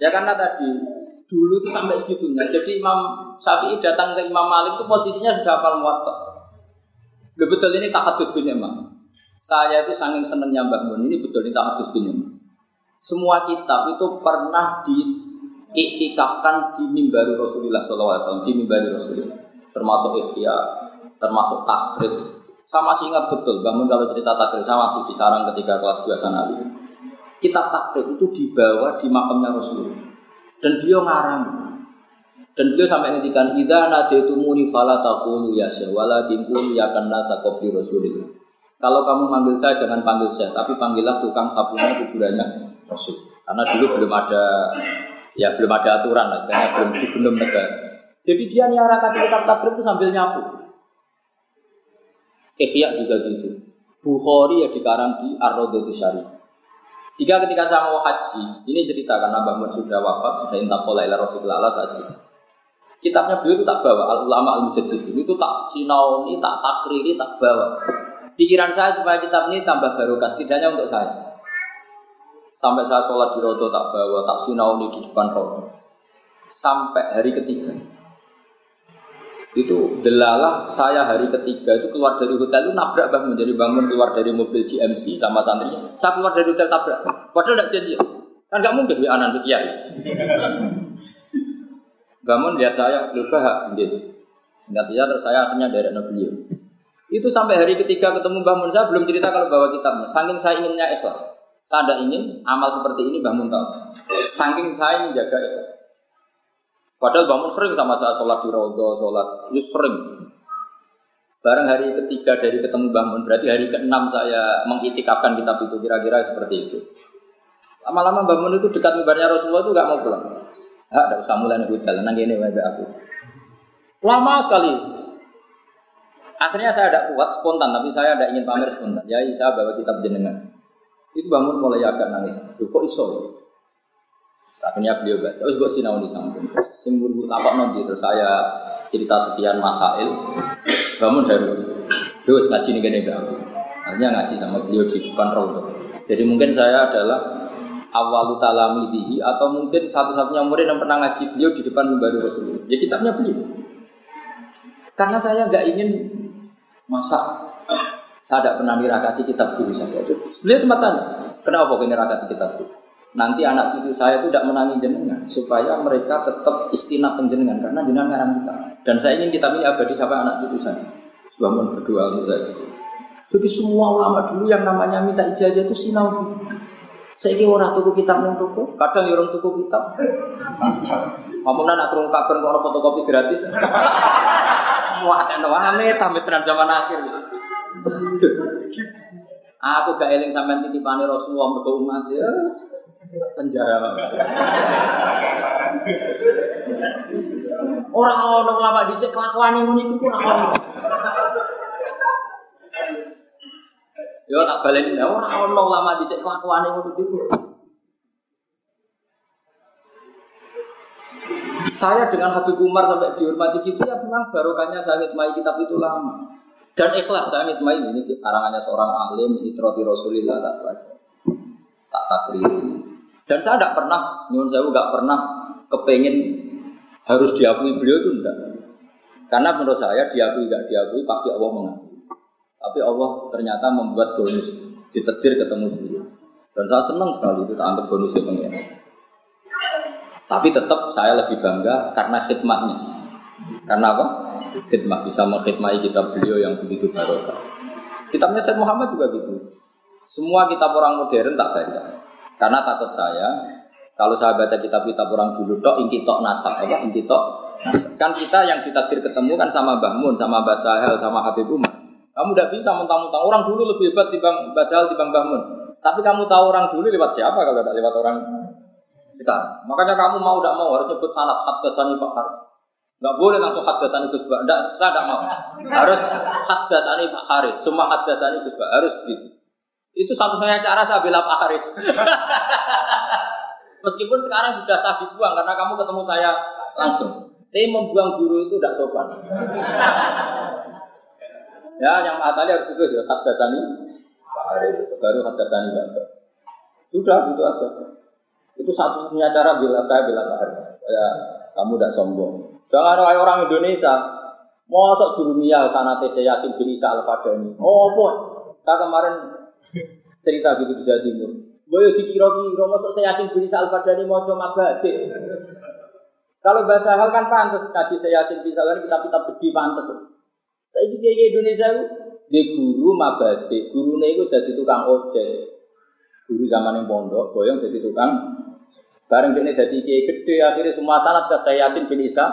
Ya karena tadi dulu itu sampai segitunya. Jadi Imam Syafi'i datang ke Imam Malik itu posisinya sudah hafal muwatta. Betul ini tahadus bin Imam. Saya itu saking senengnya Mbak Mun ini betul ini tahadus bin Imam. Semua kitab itu pernah diiktikafkan di mimbar Rasulullah SAW, di mimbar Rasulullah. Termasuk ikhya, termasuk takrib. Saya masih ingat betul, bangun kalau cerita takrib, saya masih di sarang ketika kelas 2 sanawi kitab takbir itu dibawa di makamnya Rasulullah. Dan beliau ngarang. Dan beliau sampai ngendikan idza nadaitumuni fala taqulu ya syekh walakin qul ya kan nasa qabli Rasulillah. Kalau kamu manggil saya jangan panggil saya tapi panggillah tukang sapunya kuburannya Rasul karena dulu belum ada ya belum ada aturan lah karena belum belum negara jadi dia nyarakan kitab takbir itu sambil nyapu Ikhya juga gitu Bukhari ya dikarang di Ar-Raudhatus Syarif jika ketika saya mau haji, ini cerita karena Mbak Mun sudah wafat, sudah intakola ila Rasulullah saat itu. Kitabnya beliau itu tak bawa, al ulama al mujaddid itu tak sinauni, tak takriri, tak bawa. Pikiran saya supaya kitab ini tambah barokah, setidaknya untuk saya. Sampai saya sholat di rodo tak bawa, tak sinauni di depan rodo. Sampai hari ketiga. Itu delalah saya hari ketiga itu keluar dari hotel itu nabrak bangun jadi bangun keluar dari mobil GMC sama santri. Saya keluar dari hotel tabrak padahal tidak janji kan nggak mungkin di anak kiai. Bangun lihat saya lupa gitu ingat ya terus saya akhirnya dari beliau. Itu sampai hari ketiga ketemu bangun saya belum cerita kalau bawa kitabnya. Saking saya inginnya ikhlas saya ada ingin amal seperti ini bangun tahu saking saya ingin jaga ikhlas Padahal bangun sering sama saya sholat di rodo, sholat itu sering. Bareng hari ketiga dari ketemu bangun, berarti hari keenam saya mengitikafkan kitab itu kira-kira seperti itu. Lama-lama bangun itu dekat mimbarnya Rasulullah itu gak mau pulang. Ah, ada usah mulai nih jalan nang ini aku. Lama sekali. Akhirnya saya ada kuat spontan, tapi saya ada ingin pamer spontan. Ya, saya bawa kitab jenengan. Itu bangun mulai agak nangis. Kok iso? Akhirnya beliau baca, terus buat sinau di samping. Simbol tapak nanti terus saya cerita sekian masail. Bangun dari terus ngaji nih gini aku. Akhirnya ngaji sama beliau di depan rodo. Jadi mungkin saya adalah awal talami dihi atau mungkin satu-satunya murid yang pernah ngaji beliau di depan baru Rasulullah. Ya kitabnya beliau. Karena saya nggak ingin masa saya tidak pernah mirakati kitab guru saya. Beliau sempat tanya, kenapa kau mirakati kitab guru? nanti anak cucu saya itu tidak menangi jenengan supaya mereka tetap istinat jenengan karena jenengan ngarang kita. Dan saya ingin kita ini abadi sampai anak cucu saya. Bangun berdua untuk saya. Jadi semua ulama dulu yang namanya minta ijazah itu sinau saya kira orang tuku kitab nang tuku. Kadang ya orang tuku kitab. Ngomong anak kurung kabar kalau fotokopi gratis? Muat kan wahane tamat zaman akhir aku gak eling sampai titipane Rasulullah mergo umat ya penjara. Orang ono lama dhisik kelakuan ngono iku ora ono. Yo tak baleni ora ono lama dhisik kelakuan ngono iku. Saya dengan Habib Umar sampai dihormati gitu ya memang barokahnya saya ngitmai kitab itu lama. Dan ikhlas saya ngitmai ini karangannya seorang alim, itroti Rasulillah tak baca. Tak takriri. Dan saya tidak pernah, nyuwun saya nggak pernah kepengen harus diakui beliau itu enggak. Karena menurut saya diakui nggak diakui pasti Allah mengakui. Tapi Allah ternyata membuat bonus ditetir ketemu beliau. Dan saya senang sekali itu tak anggap bonusnya pengen. Tapi tetap saya lebih bangga karena khidmatnya. Karena apa? Khidmat bisa mengkhidmati kitab beliau yang begitu barokah. Kitabnya Said Muhammad juga gitu. Semua kitab orang modern tak baca. Karena takut saya kalau saya baca kitab-kitab orang dulu tok inti tok nasab apa inti tok nasab. Kan kita yang ditakdir ketemu kan sama Mbah Mun, sama Mbah Sahel, sama Habib Umar. Kamu tidak bisa mentang-mentang orang dulu lebih hebat dibanding Mbah Sahel dibanding Mbah Mun. Tapi kamu tahu orang dulu lewat siapa kalau tidak lewat orang sekarang. Makanya kamu mau tidak mau harus nyebut sanad hadasani Pak Haris. Enggak boleh langsung hadasani Gus Pak. Enggak, saya tidak mau. Harus hadasani Pak Haris. Semua hadasani Gus Pak harus begitu. Itu satu-satunya cara saya bela Pak Haris. Meskipun sekarang sudah saya dibuang karena kamu ketemu saya langsung. Tapi membuang guru itu tidak sopan. ya, yang matanya harus itu ya hadasani Pak Haris. Baru hadasani Pak Sudah gitu aja. Itu satu-satunya cara bila saya bilang harus. Ya, kamu tidak sombong. Jangan kayak orang Indonesia. Mosok jurumiyah sanate saya Yasin bin Isa Al-Fadani. Oh, boy. Saya kemarin cerita gitu di Jawa Timur. Boyo dikira-kira mosok saya Yasin bin Isa Al-Fadani mau cuma badik. Kalau bahasa hal kan pantas kaji saya Yasin bin Isa kita-kita bedi pantas. Saya kayak Indonesia itu dia guru mabade, guru itu jadi tukang ojek. Guru zaman yang pondok, boyong jadi tukang Bareng ini jadi kiai gede, akhirnya semua sanat ke saya Yasin bin Isa,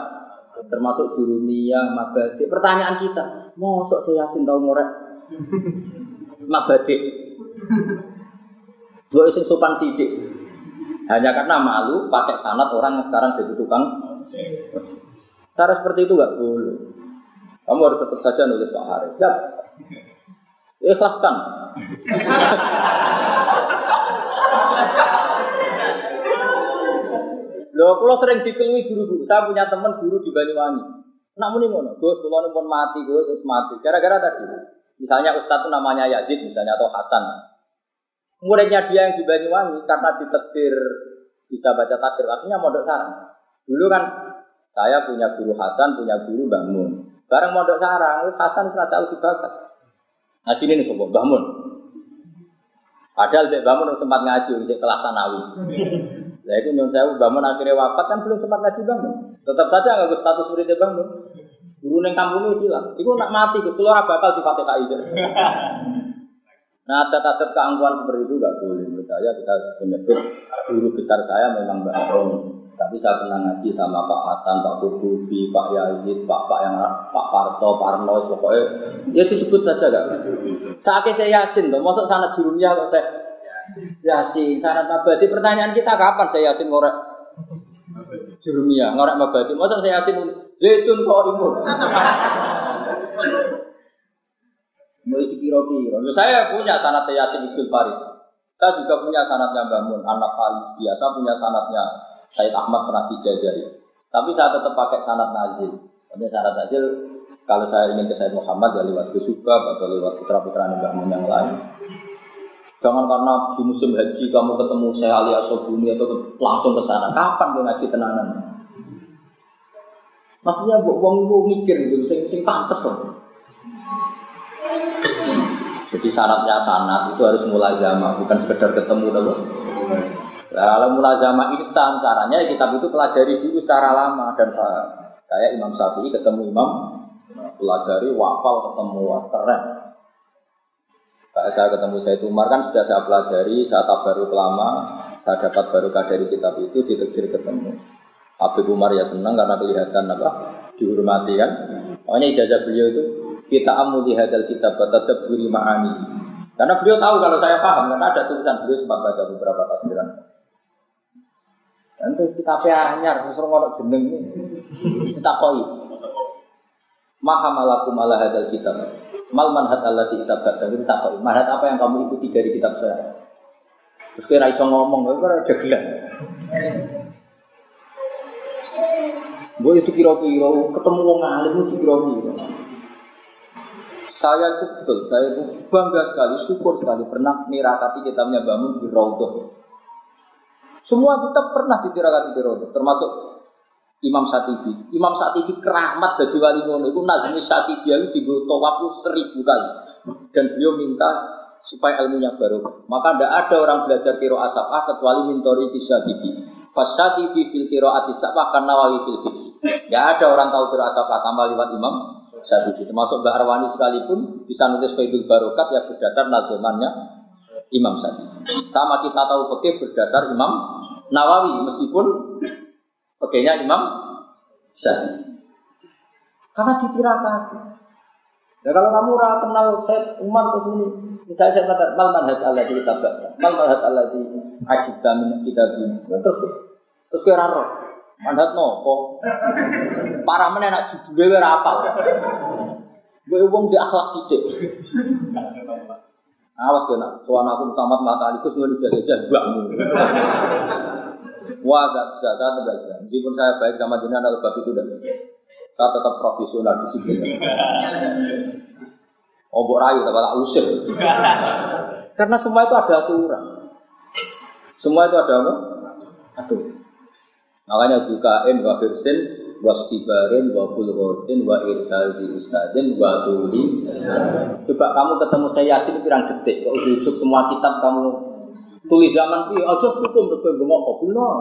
termasuk jurumiyah, mabadi. Pertanyaan kita, mosok saya Yasin tahu ngorek mabadi? Dua isim sopan sidik. Hanya karena malu pakai sanat orang yang sekarang jadi tukang. Cara seperti itu gak boleh. Kamu harus tetap saja nulis Pak Haris. Siap. Ikhlaskan. Loh, kalau sering dikelui guru-guru, saya punya teman guru di Banyuwangi. Namun ini ngono, Gus, kalau pun mati, Gus, terus mati. Gara-gara tadi, misalnya Ustadz itu namanya Yazid, misalnya atau Hasan. Muridnya dia yang di Banyuwangi karena ditetir bisa baca takdir, artinya mondok sarang. Dulu kan saya punya guru Hasan, punya guru Bangun. Bareng mondok sarang, terus Hasan sudah tahu dibakas. Ngaji ini sobat Bangun. Padahal Mbak Bangun sempat ngaji untuk kelas sanawi. Nah itu nyun saya bangun akhirnya wafat kan belum sempat ngaji bangun. Tetap saja nggak status muridnya bangun. Guru neng kampung itu hilang. Itu nak mati, ke keluar bakal di KI. Nah, adat-adat keangkuhan seperti itu nggak boleh. Menurut saya kita menyebut guru besar saya memang Mbak Rom. Tapi saya pernah ngaji sama Pak Hasan, Pak Kutubi, Pak Yazid, Pak Pak yang Pak Parto, Parno, pokoknya dia disebut saja gak. Saatnya saya yasin, tuh, masuk sana jurumnya kok saya Yasin, syarat mabadi. Pertanyaan kita kapan saya Yasin ngorek? Jurumia, ngorek mabadi. Masa saya Yasin zaitun kok imun? Mau itu kira-kira. Saya punya sanat Yasin Ibnu Farid. Saya juga punya sanatnya Bangun, anak Faris biasa punya sanatnya Said Ahmad pernah dijajari. Tapi saya tetap pakai sanat Nazil. Karena sanat Nazil kalau saya ingin ke Said Muhammad ya lewat Kusubab atau lewat putra-putra yang lain. Jangan karena di musim haji kamu ketemu saya Ali Asobuni atau langsung ke sana. Kapan dia ngaji tenanan? Maksudnya buat uang itu mikir gitu, sing sing pantas loh. Jadi syaratnya sanat itu harus mulazama, bukan sekedar ketemu dulu. Kalau mulazama instan caranya kitab itu pelajari dulu secara lama dan kayak Imam Syafi'i ketemu Imam pelajari wafal ketemu keren Kayak saya ketemu saya Umar kan sudah saya pelajari, saya baru lama, saya dapat baru dari kitab itu ditekdir ketemu. Habib Umar ya senang karena kelihatan apa dihormati kan. Makanya ijazah beliau itu kita amu di hadal kitab tetap beri ma'ani. Karena beliau tahu kalau saya paham karena ada tulisan beliau sempat baca beberapa tafsiran. Nanti kita anyar, suruh ngorok jeneng kita koi. Maha malaku malah hadal kitab. Mal manhat di kitab kita koi. Manhat apa yang kamu ikuti dari kitab saya? Terus kira iso ngomong, kira jagelan. Gue itu kira-kira ketemu wong alim itu kira-kira. Saya itu betul, saya itu bangga sekali, syukur sekali pernah mirakati kitabnya bangun di Raudhah. Semua kita pernah ditirakati di Raudhah, termasuk Imam Satibi. Imam Satibi keramat dari wali ngono itu nazmi Satibi itu di tawaf seribu kali. Dan beliau minta supaya ilmunya baru. Maka tidak ada orang belajar kiro asapah kecuali mintori di Satibi. Fasatibi fil kiro atisapah karena wali fil. Tidak ada orang tahu kiro asapah tambah lewat Imam Syafi'i. Termasuk Mbak Arwani sekalipun bisa nulis Faidul Barokat ya berdasar nazamannya Imam Syafi'i. Sama kita tahu fikih berdasar Imam Nawawi meskipun fikihnya Imam Syafi'i. Karena ditirakan. Ya kalau kamu ora kenal saya Umar ke sini, misalnya saya kata mal manhaj Allah di kitab mal manhaj Allah di ajib min kitab ini, terus terus kira roh. Mandat nopo. Parah mana nak judulnya ora apal. Gue wong di akhlak sithik. Awas kena, soal aku tamat mata alikus gue dijaga-jaga mbakmu. Wah, gak bisa, saya tidak bisa. Meskipun saya baik sama jenengan atau bab itu dan saya tetap profesional disiplin. Obok rayu, tak usir. Karena semua itu ada aturan. Semua itu ada apa? Aturan. Makanya bukain wa firsin wa sibarin wa wa irsal di ustadin wa. Coba kamu ketemu saya Yasin pirang detik, kok ujuk semua kitab kamu tulis zaman ini aja hukum terus kowe bengok kok benar.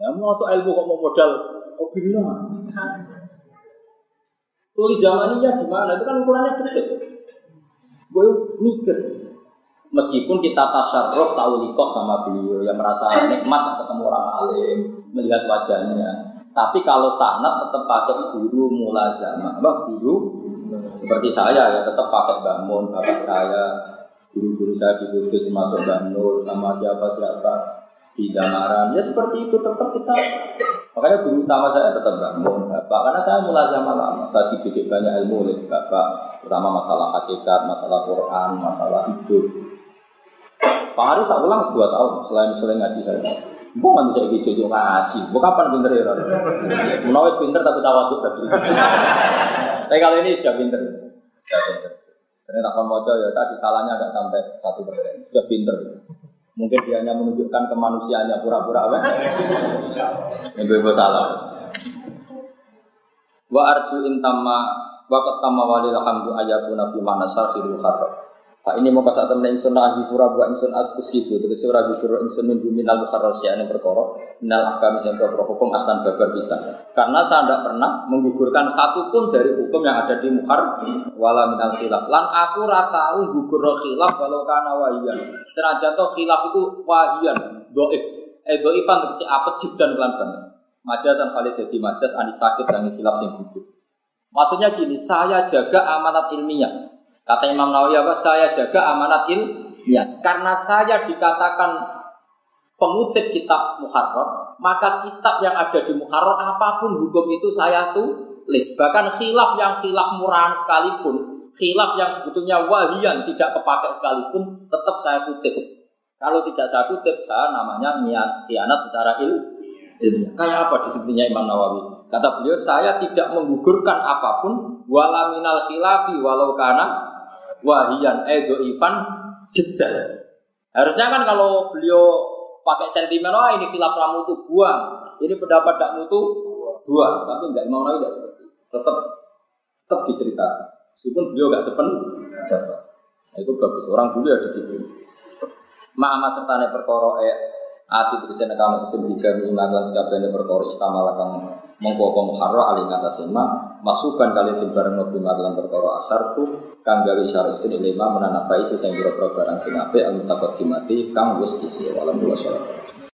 Ya mau ilmu kok mau modal kok benar. Tulis zaman ini ya gimana? Itu kan ukurannya detik. Gue mikir, Meskipun kita tasarruf tahu likok sama beliau yang merasa nikmat ketemu orang alim, melihat wajahnya. Tapi kalau sanat tetap pakai guru mulazamah, guru seperti saya ya tetap pakai bangun bapak saya, guru-guru saya di masuk Banur sama siapa-siapa di Damaran. Ya seperti itu tetap kita Makanya guru utama saya tetap bangun bapak karena saya mulazamah lama. Saya dididik banyak ilmu oleh bapak, terutama masalah hakikat, masalah Quran, masalah hidup. Pak Haris tak ulang dua tahun selain selain ngaji saya. Gue nggak bisa gitu juga ngaji. Gue kapan pinter ya? Menawis pinter tapi tawaduk tadi. Tapi kalau ini sudah pinter. Sudah pinter. Saya tak mau ya tadi salahnya agak sampai satu persen. Sudah pinter. Mungkin dia hanya menunjukkan kemanusiaannya pura-pura apa? Yang bebas salah. Wa arju intama wa ketama walil hamdu ayatuna fi mana sahirul kharab. Pak ini mau kasat temen insun ahli pura buat insun atus gitu terus ora gugur insun min minal mukharras ya yang berkorok minal ahkam yang berkorok hukum aslan babar bisa. Karena saya tidak pernah menggugurkan satu pun dari hukum yang ada di mukhar wala minal khilaf. Lan aku rata gugur khilaf walau karena wahian senajan toh khilaf itu wahian doif. Eh doifan terus apa dan kelan banget. Majas dan kali jadi majas ani sakit dan khilaf yang gugur. Maksudnya gini saya jaga amanat ilmiah Kata Imam Nawawi apa? Saya jaga amanat ilmiah. Karena saya dikatakan pengutip kitab Muharrar, maka kitab yang ada di Muharrar apa pun hukum itu saya tulis. Bahkan khilaf yang khilaf murahan sekalipun, khilaf yang sebetulnya wahian tidak kepakai sekalipun, tetap saya kutip. Kalau tidak saya kutip, saya namanya niat khianat secara ilmiah. Kayak apa disebutnya Imam Nawawi? Kata beliau, saya tidak menggugurkan apa pun, wala minal khilafi walau karena wahian edo ivan jedal. Harusnya kan kalau beliau pakai sentimen, wah ini khilaf ramu itu buang, ini pendapat tak mutu buang, tapi enggak mau lagi tidak seperti. Tetap tetap diceritakan. Meskipun beliau enggak sepen, nah, itu bagus. Orang dulu ya di situ. Ma'ama serta perkara eh ati tegese nekano isim dijami ingatan sekabehane perkara istamal kang mongko apa muharra ali ngatas ma masukan kali timbareng nopo lan perkara asar tu kang gawe syarat itu lima menanapai sing pira barang sing apik al mutaqaddimati kang wis isi walam